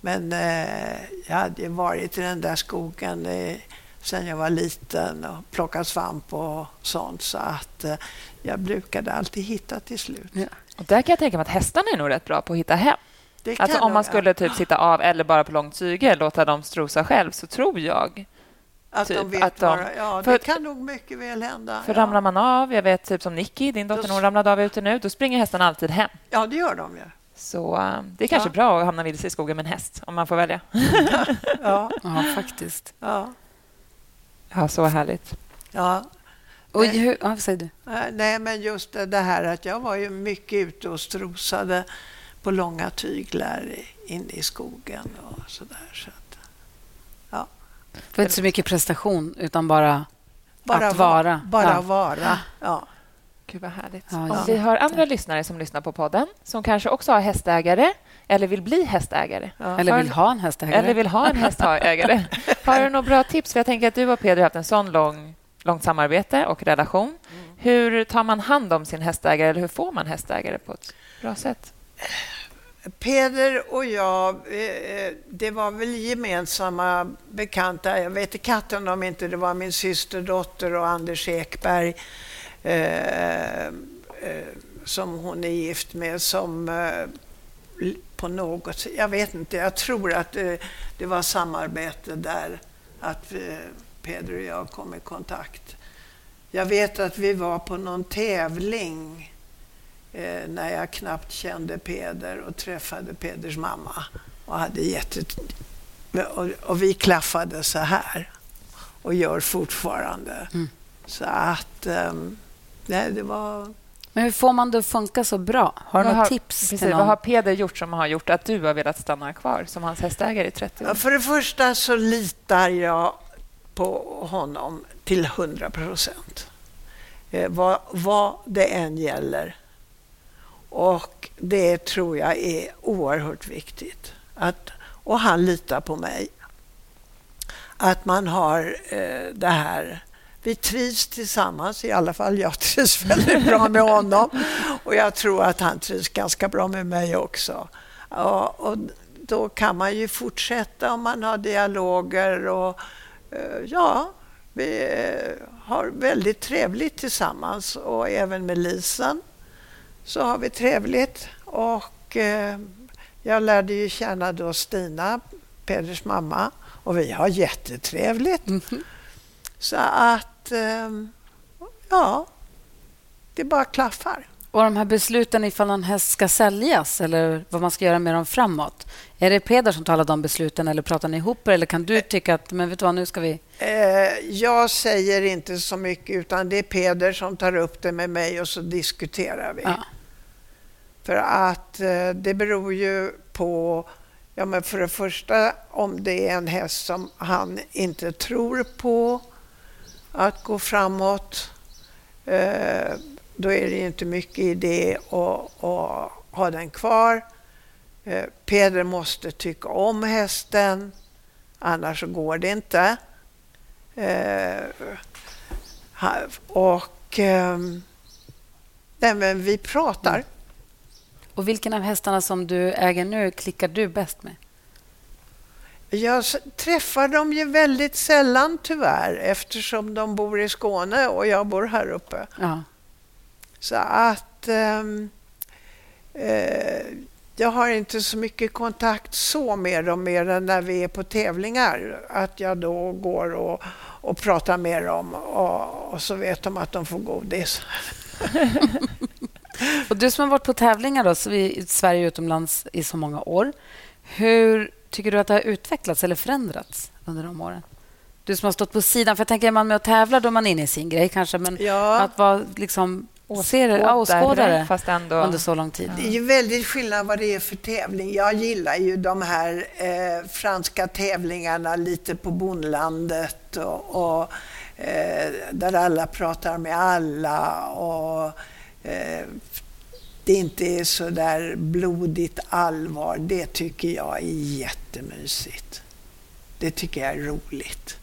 Men eh, jag hade varit i den där skogen eh, sen jag var liten och plockat svamp och sånt så att eh, jag brukade alltid hitta till slut. Ja. Och där kan jag tänka mig att hästarna är nog rätt bra på att hitta hem. Det kan Alltså om man skulle typ sitta av eller bara på långt syge låta dem strosa själv så tror jag. att de typ vet att de- bara, ja, för- det kan nog mycket väl hända. För ja. ramlar man av, jag vet typ som Nicky, din dotter, Då- hon ramlade av ute nu, då springer hästarna alltid hem. ja, det gör de ju. Så eh, det är kanske Ja. bra att hamna vilse i skogen med en häst, om man får välja. Ja, Ja, faktiskt. ja, Ja, så härligt. ja. Och Nej. hur, ja, vad säger du? Eh, Nej, men just det det här att jag var ju mycket ute och strosade på långa tyglar inne i skogen och så där. Så att, Det var inte så mycket prestation, utan bara... bara Att vara. Bara Ja. vara. Ja. Gud, vad härligt. Ja, Om ja. vi har andra lyssnare som lyssnar på podden som kanske också har hästägare eller vill bli hästägare Ja. Eller vill ha en hästägare. eller vill ha en hästägare. Har du några bra tips? För jag tänker att du och Peder har haft en sån lång, långt samarbete och relation. Hur tar man hand om sin hästägare eller hur får man hästägare på ett bra sätt? Peder och jag, eh, eh, det var väl gemensamma bekanta. Jag vet i katten om inte det var min systerdotter och Anders Ekberg eh, som hon är gift med som på något sätt, jag vet inte, jag tror att det, det var samarbete där att Peder och jag kom i kontakt. Jag vet att vi var på någon tävling eh, när jag knappt kände Peder och träffade Peders mamma. Och, hade jätte... och, och vi klaffade så här och gör fortfarande. Mm. Så att... ehm, nej, det var... Men hur får man det att funka så bra? Har du Vad några har- tips Precis, till vad någon? har Peder gjort som har gjort att du har velat stanna kvar som hans hästägare i 30 år? För det första så litar jag på honom till 100 procent. Eh, vad, vad det än gäller. Och det tror jag är oerhört viktigt. Att, och han litar på mig. Att man har eh, det här... Vi trivs tillsammans, i alla fall jag trivs väldigt bra med honom. Och jag tror att han trivs ganska bra med mig också. Och, och då kan man ju fortsätta om man har dialoger och eh, ja, vi eh, har väldigt trevligt tillsammans och även med Lisen så har vi trevligt och eh, jag lärde ju känna då Stina, Peders mamma och vi har jättetrevligt. Så att, eh, ja, det bara klaffar. Och de här besluten ifall en häst ska säljas eller vad man ska göra med dem framåt. Är det Peder som alla de besluten eller pratar ni ihop er? Eller kan du tycka att men vet du vad, nu ska vi... Eh, jag säger inte så mycket utan det är Peder som tar upp det med mig och så diskuterar vi. Ja. För att eh, det beror ju på, ja men för det första om det är en häst som han inte tror på att gå framåt. Eh, då är det ju inte mycket idé att, att ha den kvar. Eh, Peder måste tycka om hästen, annars går det inte. Eh, och ehm, nej, men vi pratar. Och vilken av hästarna som du äger nu klickar du bäst med? Jag träffar dem ju väldigt sällan tyvärr eftersom de bor i Skåne och jag bor här uppe. Ja. Så att ehm, eh, jag har inte så mycket kontakt så med dem mer än när vi är på tävlingar. Att jag då går och, och pratar med dem och, och så vet de att de får godis. Och du som har varit på tävlingar då, så vi, i Sverige och utomlands i så många år. Hur tycker du att det har utvecklats eller förändrats under de åren? Du som har stått på sidan. För jag tänker, är man med och tävlar då är man inne i sin grej kanske. Men Ja. att vara liksom åskådare, ja, åskådare fast ändå... under så lång tid. Det är ju väldigt skillnad vad det är för tävling. Jag gillar ju de här eh, franska tävlingarna lite på bondlandet och, och eh, där alla pratar med alla och eh, det inte är så där blodigt allvar. Det tycker jag är jättemysigt. det tycker jag är roligt.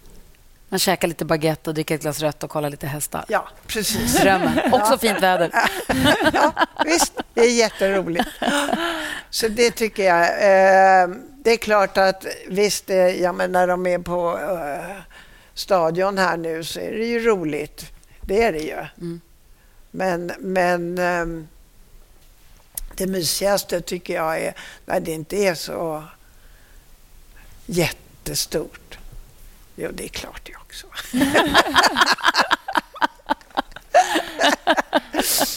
Man käkar lite baguette och dricker ett glas rött och kollar lite hästar. Ja, precis. Drömmen. Också fint väder. ja, visst, det är jätteroligt. Så det tycker jag. Eh, det är klart att visst, eh, ja, men när de är på eh, stadion här nu så är det ju roligt. Det är det ju. Mm. Men, men eh, det mysigaste tycker jag är när det inte är så jättestort. Jo, det är klart det också.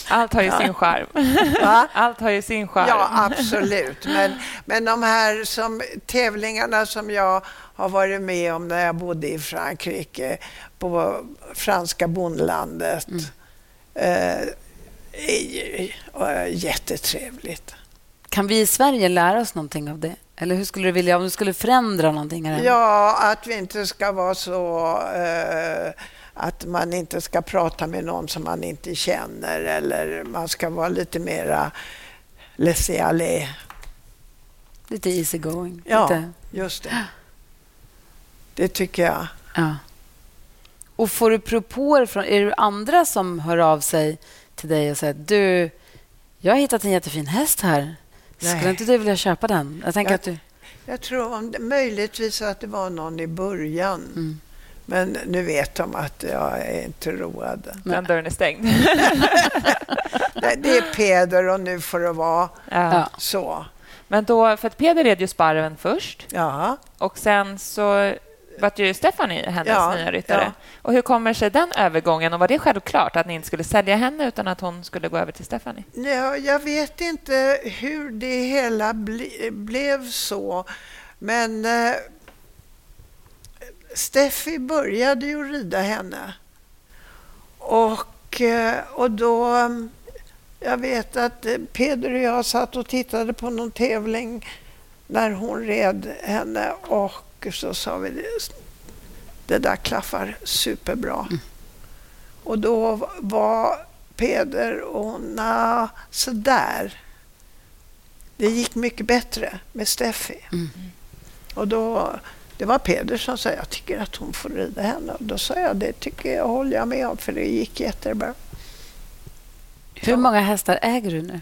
Allt har ju sin charm. Va? Allt har ju sin charm. Ja, absolut. Men, men de här som, tävlingarna som jag har varit med om när jag bodde i Frankrike, på franska bondlandet, Mm. eh, jättetrevligt. Kan vi i Sverige lära oss någonting av det? Eller hur skulle du vilja, om du skulle förändra någonting här? Ja, att vi inte ska vara så... Eh, att man inte ska prata med någon som man inte känner eller man ska vara lite mera laissez-aller. Lite easy going. Ja, Lite, just det. Det tycker jag. ja. Och får du propåer från... Är det andra som hör av sig till dig och säger du, jag har hittat en jättefin häst här. Skulle Nej. inte du vilja köpa den? Jag tänker Jag- att du... Jag tror om det, möjligtvis att det var någon i början. Mm. Men nu vet de att jag är inte road. Den dörren är stängd. Det är Peder och nu får det vara. Ja. så. Men då, för att Peder red ju Sparven först Ja. och sen så var ju Stephanie hennes Ja, nya ryttare. ja. Och hur kommer sig den övergången? Och var det självklart att ni inte skulle sälja henne utan att hon skulle gå över till Stephanie? Ja, jag vet inte hur det hela ble, blev så. Men eh, Steffi började ju rida henne. Och, eh, och då... Jag vet att eh, Peder och jag satt och tittade på någon tävling när hon red henne och så sa vi det, det där klaffar superbra. Och då var Peder och na, sådär. Det gick mycket bättre med Steffi. Mm. Och då, det var Peder som sa jag tycker att hon får rida henne. Och då sa jag det tycker jag, håller jag med om för det gick jättebra. Hur många hästar äger du nu?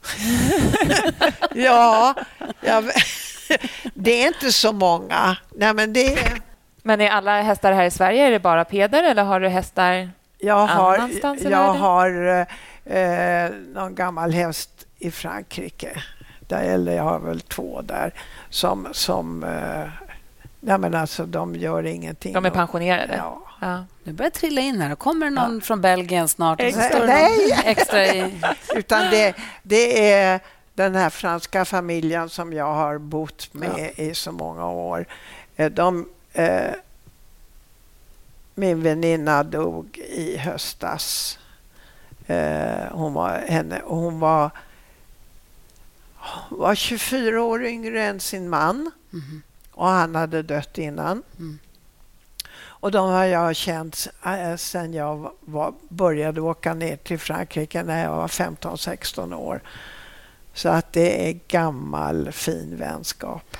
Ja, jag, det är inte så många. Nej, men det är, Men är alla hästar här i Sverige, är det bara Peder eller har du hästar? jag har, Annanstans i jag har eh, någon gammal häst i Frankrike. Där, eller jag har väl två där. Som, som eh, nej men alltså, de gör ingenting. De är pensionerade? Ja. Ja. Nu börjar trilla in här. Kommer det någon från Belgien snart? Så Nej, det extra i... Utan det, det är den här franska familjen som jag har bott med i så många år. Eh, De, eh, min väninna dog i höstas. Eh, hon var, henne, hon var, var 24 år yngre än sin man. Mhm. Och han hade dött innan. Mm. Och de har jag känt eh, sen jag var, började åka ner till Frankrike när jag var 15-16 år. Så att det är gammal fin vänskap.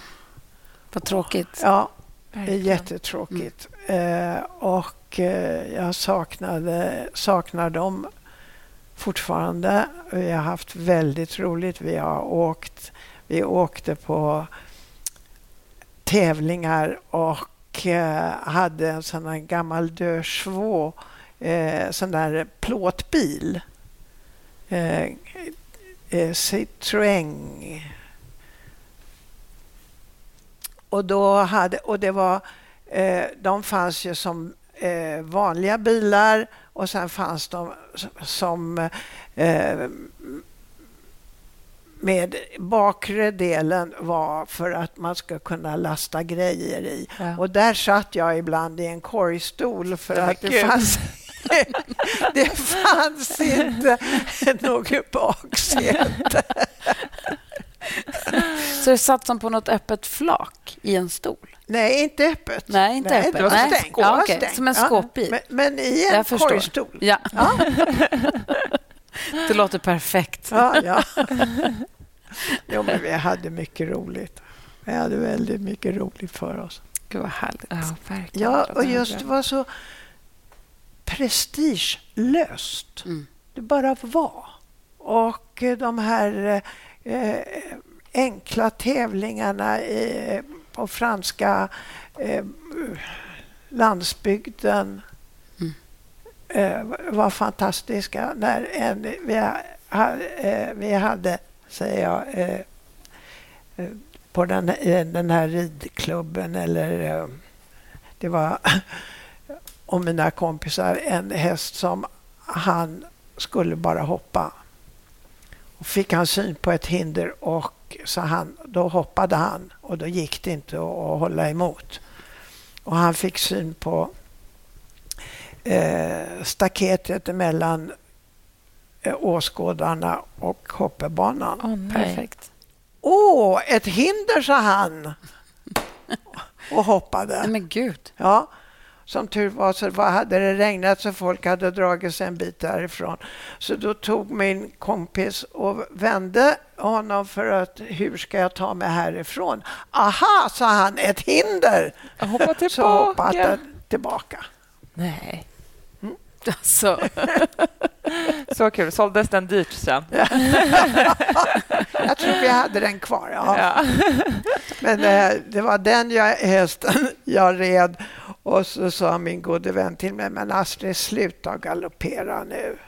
Vad tråkigt. Ja, det är jättetråkigt. Eh, och eh, jag saknade, saknar dem fortfarande. Vi har haft väldigt roligt. Vi har åkt, vi åkte på tävlingar och Eh, hade en sån här gammal Deux Chevaux, eh, sån där plåtbil. Eh, eh, Citroën. Och, då hade, och det var, eh, de fanns ju som eh, vanliga bilar och sen fanns de som eh, med bakre delen var för att man ska kunna lasta grejer i. Ja. Och där satt jag ibland i en korgstol för Men att det fanns, det fanns inte något baksäte. Så det satt som på något öppet flak i en stol? Nej, inte öppet. Nej, inte öppet. Det var Nej. stängt. Ja, Det stängt. Som en Ja, skåpbil. Men, men i en korgstol. Ja, Ja, det låter perfekt. ja, ja. Jo, men vi hade mycket roligt. Vi hade väldigt mycket roligt för oss. Gud vad härligt. Ja, verkligen. Ja, och just det var så prestigelöst. Mm. Det bara var. Och eh, de här eh, enkla tävlingarna i, på franska eh, landsbygden eh, Eh, var fantastiska. När en, vi, ha, eh, vi hade, säger jag, eh, eh på den, den här ridklubben eller eh, det var och mina kompisar en häst som han skulle bara hoppa. Och fick han syn på ett hinder och så han, då hoppade han och då gick det inte att, att hålla emot. Och han fick syn på eh, staketet mellan eh, åskådarna och hoppebanan. Åh, nej. Perfekt. Åh, ett hinder, sa han. Och hoppade. Nej, men gud. Ja, som tur var så var, hade det regnat så folk hade dragit sig en bit därifrån. Så då tog min kompis och vände honom för att hur ska jag ta mig härifrån? Aha, sa han, ett hinder! Hoppa Så hoppade tillbaka. han tillbaka. Nej. Alltså, Så kul. Såldes den dyrt sen? Jag tror vi hade den kvar. Ja. Ja. Men eh, det var den jag, hästen jag red och så sa min gode vän till mig, men Astrid sluta galoppera nu.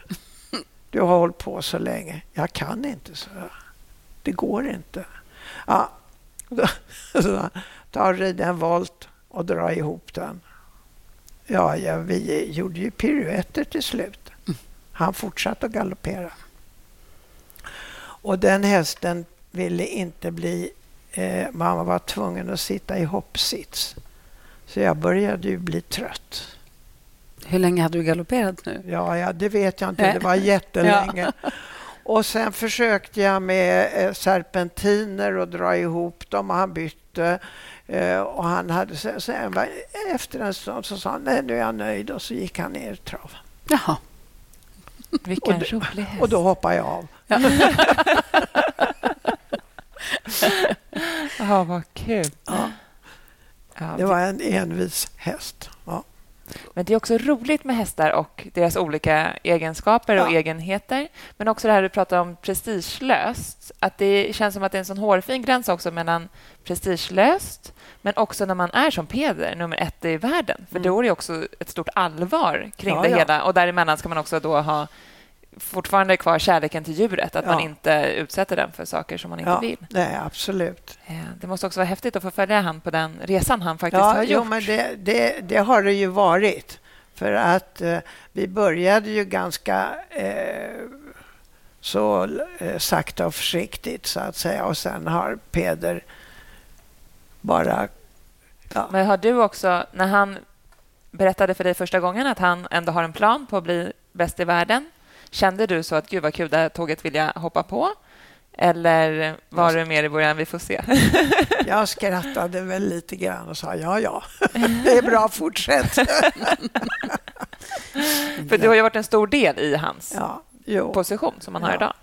Du har hållit på så länge. Jag kan inte, så Det går inte. Ja, så, ta och rid en volt och dra ihop den. Ja, ja, vi gjorde ju piruetter till slut. Han fortsatte att galoppera. Och den hästen ville inte bli... Eh, man var tvungen att sitta i hoppsits. Så jag började ju bli trött. hur länge hade du galopperat nu? Ja, ja det vet jag inte. Det var jättelänge. Och sen försökte jag med eh, serpentiner och dra ihop dem och han bytte. Eh, och han hade sen, sen var- efter en stund så sa han nej nu är jag nöjd och så gick han ner i trav. Jaha. Vilken Och det- rolig häst. Och då hoppade jag av. Ja, vad kul. Ja, Ja, det var en envis häst. Men det är också roligt med hästar och deras olika egenskaper och Ja. egenheter. Men också det här du pratar om prestigelöst. Att det känns som att det är en sån hårfin gräns också mellan prestigelöst men också när man är som Peder, nummer ett i världen. För Mm. då är det också ett stort allvar kring Ja, det ja. hela. Och däremellan ska man också då ha fortfarande kvar kärleken till djuret. Att man Ja. inte utsätter den för saker som man inte Ja, vill. nej, absolut. Eh, Det måste också vara häftigt att få följa han på den resan han faktiskt Ja, har jo, gjort. men det, det, det har det ju varit. För att eh, vi började ju ganska eh, så eh, sakta och försiktigt, så att säga. Och sen har Peder bara... Ja, Men har du också, när han berättade för dig första gången att han ändå har en plan på att bli bäst i världen, kände du så att gud vad kul, det här tåget vill jag hoppa på? Eller var du mer i början, vi får se? jag skrattade väl lite grann och sa ja, ja, det är bra, fortsätt. för du har ju varit en stor del i hans Ja, jo. position som han har Ja. idag.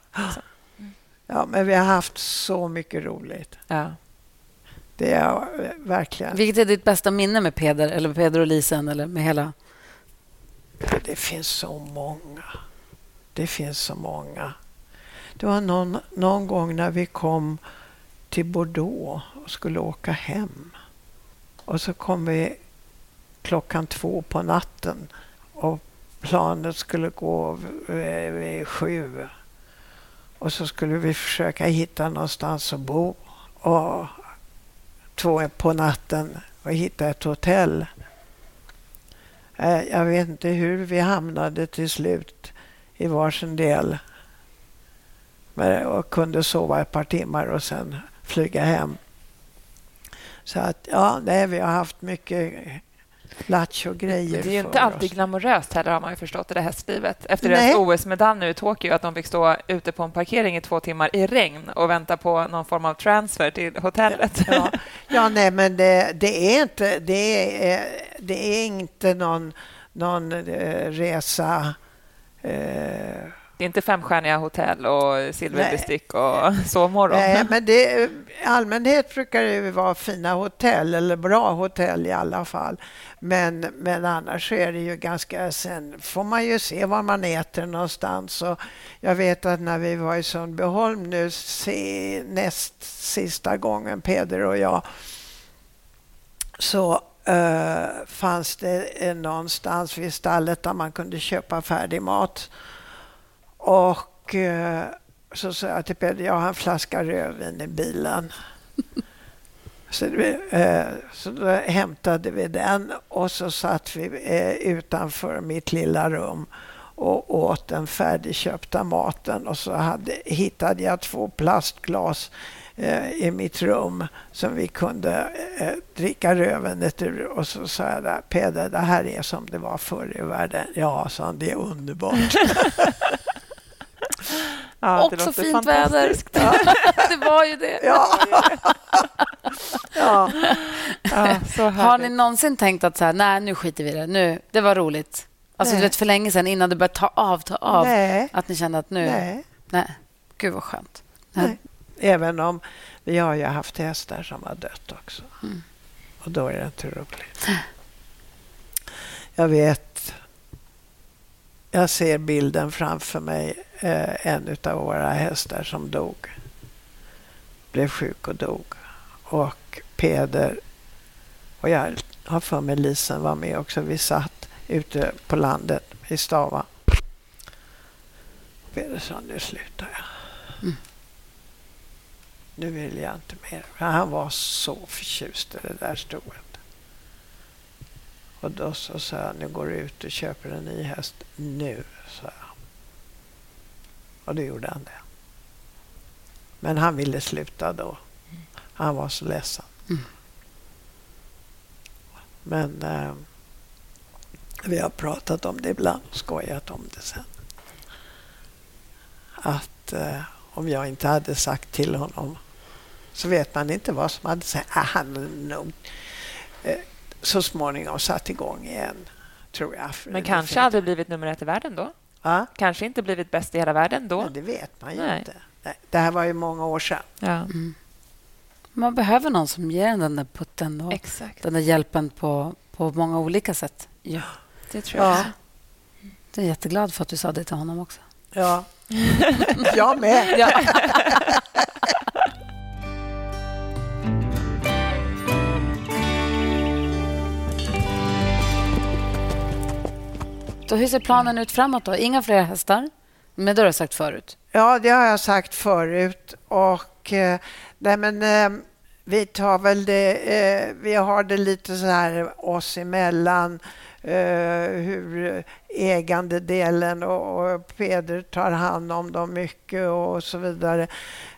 ja, men vi har haft så mycket roligt. Ja. Det är eh, verkligen... Vilket är ditt bästa minne med Peder eller Peder och Lisen eller med hela... Det finns så många. Det finns så många. Det var någon, någon gång när vi kom till Bordeaux och skulle åka hem. Och så kom vi klockan två på natten och planet skulle gå vid, vid sju. Och så skulle vi försöka hitta någonstans att bo. Och två på natten och hitta ett hotell. Eh, jag vet inte hur vi hamnade till slut i varsin del. Och kunde sova ett par timmar och sen flyga hem. Så att, ja, nej, vi har haft mycket lattjo-grejer Det är ju inte alltid oss. glamoröst heller, har man ju förstått i det hästlivet. Efter Nej. deras OS-medalj nu i Tokyo, att de fick stå ute på en parkering i två timmar i regn och vänta på någon form av transfer till hotellet. Ja, ja nej, men det, det, är inte, det, är, det är inte någon, någon eh, resa Det är inte femstjärniga hotell och silverbestick och sovmorgon. Nej, men det, i allmänhet brukar det vara fina hotell, eller bra hotell i alla fall. Men, men annars är det ju ganska... Sen får man ju se var man äter någonstans. Och jag vet att när vi var i Sundbyholm nu se, näst sista gången, Peder och jag, så uh, fanns det någonstans vid stallet där man kunde köpa färdig mat. Och uh, så sa jag till Peder, jag har en flaska rödvin i bilen. Så, uh, så då hämtade vi den och så satt vi utanför mitt lilla rum och åt den färdigköpta maten och så hade, hittade jag två plastglas Eh, i mitt rum som vi kunde eh, dricka rövenet ur. Och så sa jag där, Peder, det här är som det var förr i världen. Ja, sa han, det är underbart. ja, Också fint väder. Ja. det var ju det. Ja. ja. ja Har ni någonsin tänkt att så här, nej, nu skiter vi i det. Nu, det var roligt. Alltså, du vet, för länge sedan, innan du började ta av, ta av. Nej. Att ni kände att nu... Nej. nej. Gud, vad skönt. Nej. Även om vi har ju haft hästar som har dött också. Mm. Och då är det inte roligt. Jag vet... Jag ser bilden framför mig. Eh, en av våra hästar som dog. Blev sjuk och dog. Och Peder och jag har för mig Lisen var med också. Vi satt ute på landet i Stava. Peder sa, nu slutar jag. Nu vill jag inte mer. Han var så förtjust i det där stoet. Och då så sa jag, nu går du ut och köper en ny häst nu, sa jag. Och då gjorde han det. Men han ville sluta då. Han var så ledsen. Mm. Men eh, vi har pratat om det ibland och skojat om det sen. Att eh, om jag inte hade sagt till honom så vet man inte vad som hade sagt. Ah, han nog eh, så småningom satt igång igen, tror jag. Men kanske aldrig blivit nummer ett i världen då? Ah? Kanske inte blivit bäst i hela världen då? Nej, det vet man ju Nej. inte. Nej, det här var ju många år sedan. Ja. Mm. Man behöver någon som ger en den där putten och Exakt. den där hjälpen på, på många olika sätt. Ja, det tror jag. Ja. Jag är jätteglad för att du sa det till honom också. Ja, jag med. Ja. Och hur ser planen ut framåt? då? Inga fler hästar? Men det har du sagt förut. Ja, det har jag sagt förut. Och, eh, nej, men, eh, vi tar väl det... Eh, vi har det lite så här oss emellan. Eh, hur ägandedelen och, och Peder tar hand om dem mycket och så vidare.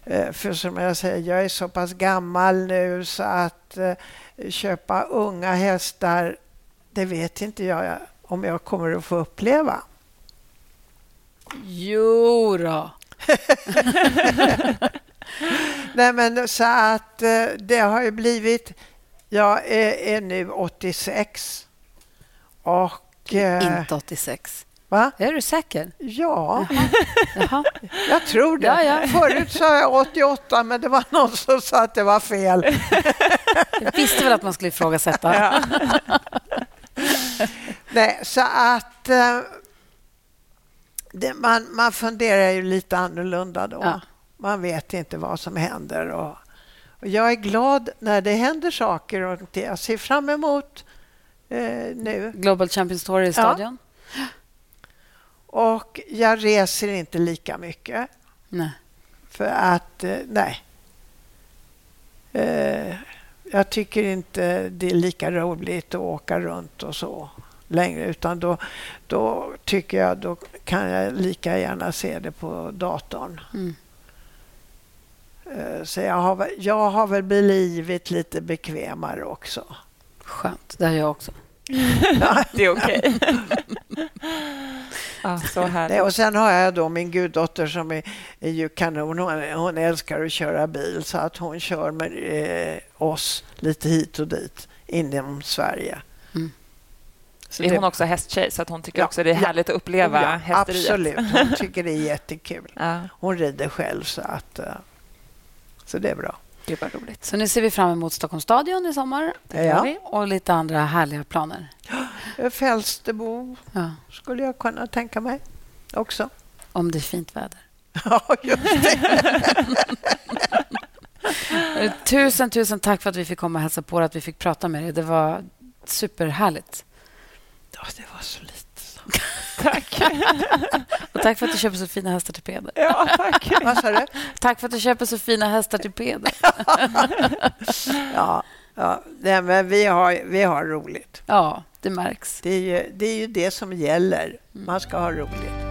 Eh, för som jag säger, jag är så pass gammal nu så att eh, köpa unga hästar, det vet inte jag om jag kommer att få uppleva. Jo då. Nej, men så att eh, det har ju blivit... Jag är, är nu 86. Och... Eh, Inte 86. Va? Är du säker? Ja, Jaha. Jaha. jag tror det. Ja, ja. Förut sa jag 88, men det var någon som sa att det var fel. Jag visste väl att man skulle ifrågasätta. Ja. Nej, så att eh, det, man, man funderar ju lite annorlunda då. Ja. Man vet inte vad som händer. Och, och, jag är glad när det händer saker och jag ser fram emot eh, nu. Global Champions Tour i stadion. Ja. Och jag reser inte lika mycket. Nej. För att, eh, nej. Eh, jag tycker inte det är lika roligt att åka runt och så längre. Utan då, då tycker jag då kan jag lika gärna se det på datorn. Mm. Eh, så jag har, jag har väl blivit lite bekvämare också. Skönt. Det har jag också. det är okej. Okay. och sen har jag då min guddotter som är, är ju kanon. Hon, hon älskar att köra bil så att hon kör med eh, oss lite hit och dit inom Sverige. Så är det- hon också hästtjej, så att hon tycker Ja, också det är ja. härligt att uppleva ja, hästeriet? Absolut, hon tycker det är jättekul. Ja, Hon rider själv, så, att, eh, så det är bra. det var roligt. Så nu ser vi fram emot Stockholms stadion i sommar Ja. och lite andra härliga planer. Eh, Fälstebo Ja, skulle jag kunna tänka mig också. om det är fint väder. Ja, just det. Tusen, tusen tack för att vi fick komma och hälsa på er, att vi fick prata med er. Det var superhärligt. Ja, det var så lite. så. Tack. Och tack för att du köper så fina hästar till Peder. Ja, tack. Vad sa du? Tack för att du köper så fina hästar till Peder. Ja, ja nej, men vi, har, vi har roligt. Ja, det märks. Det är, ju, det är ju det som gäller. Man ska ha roligt.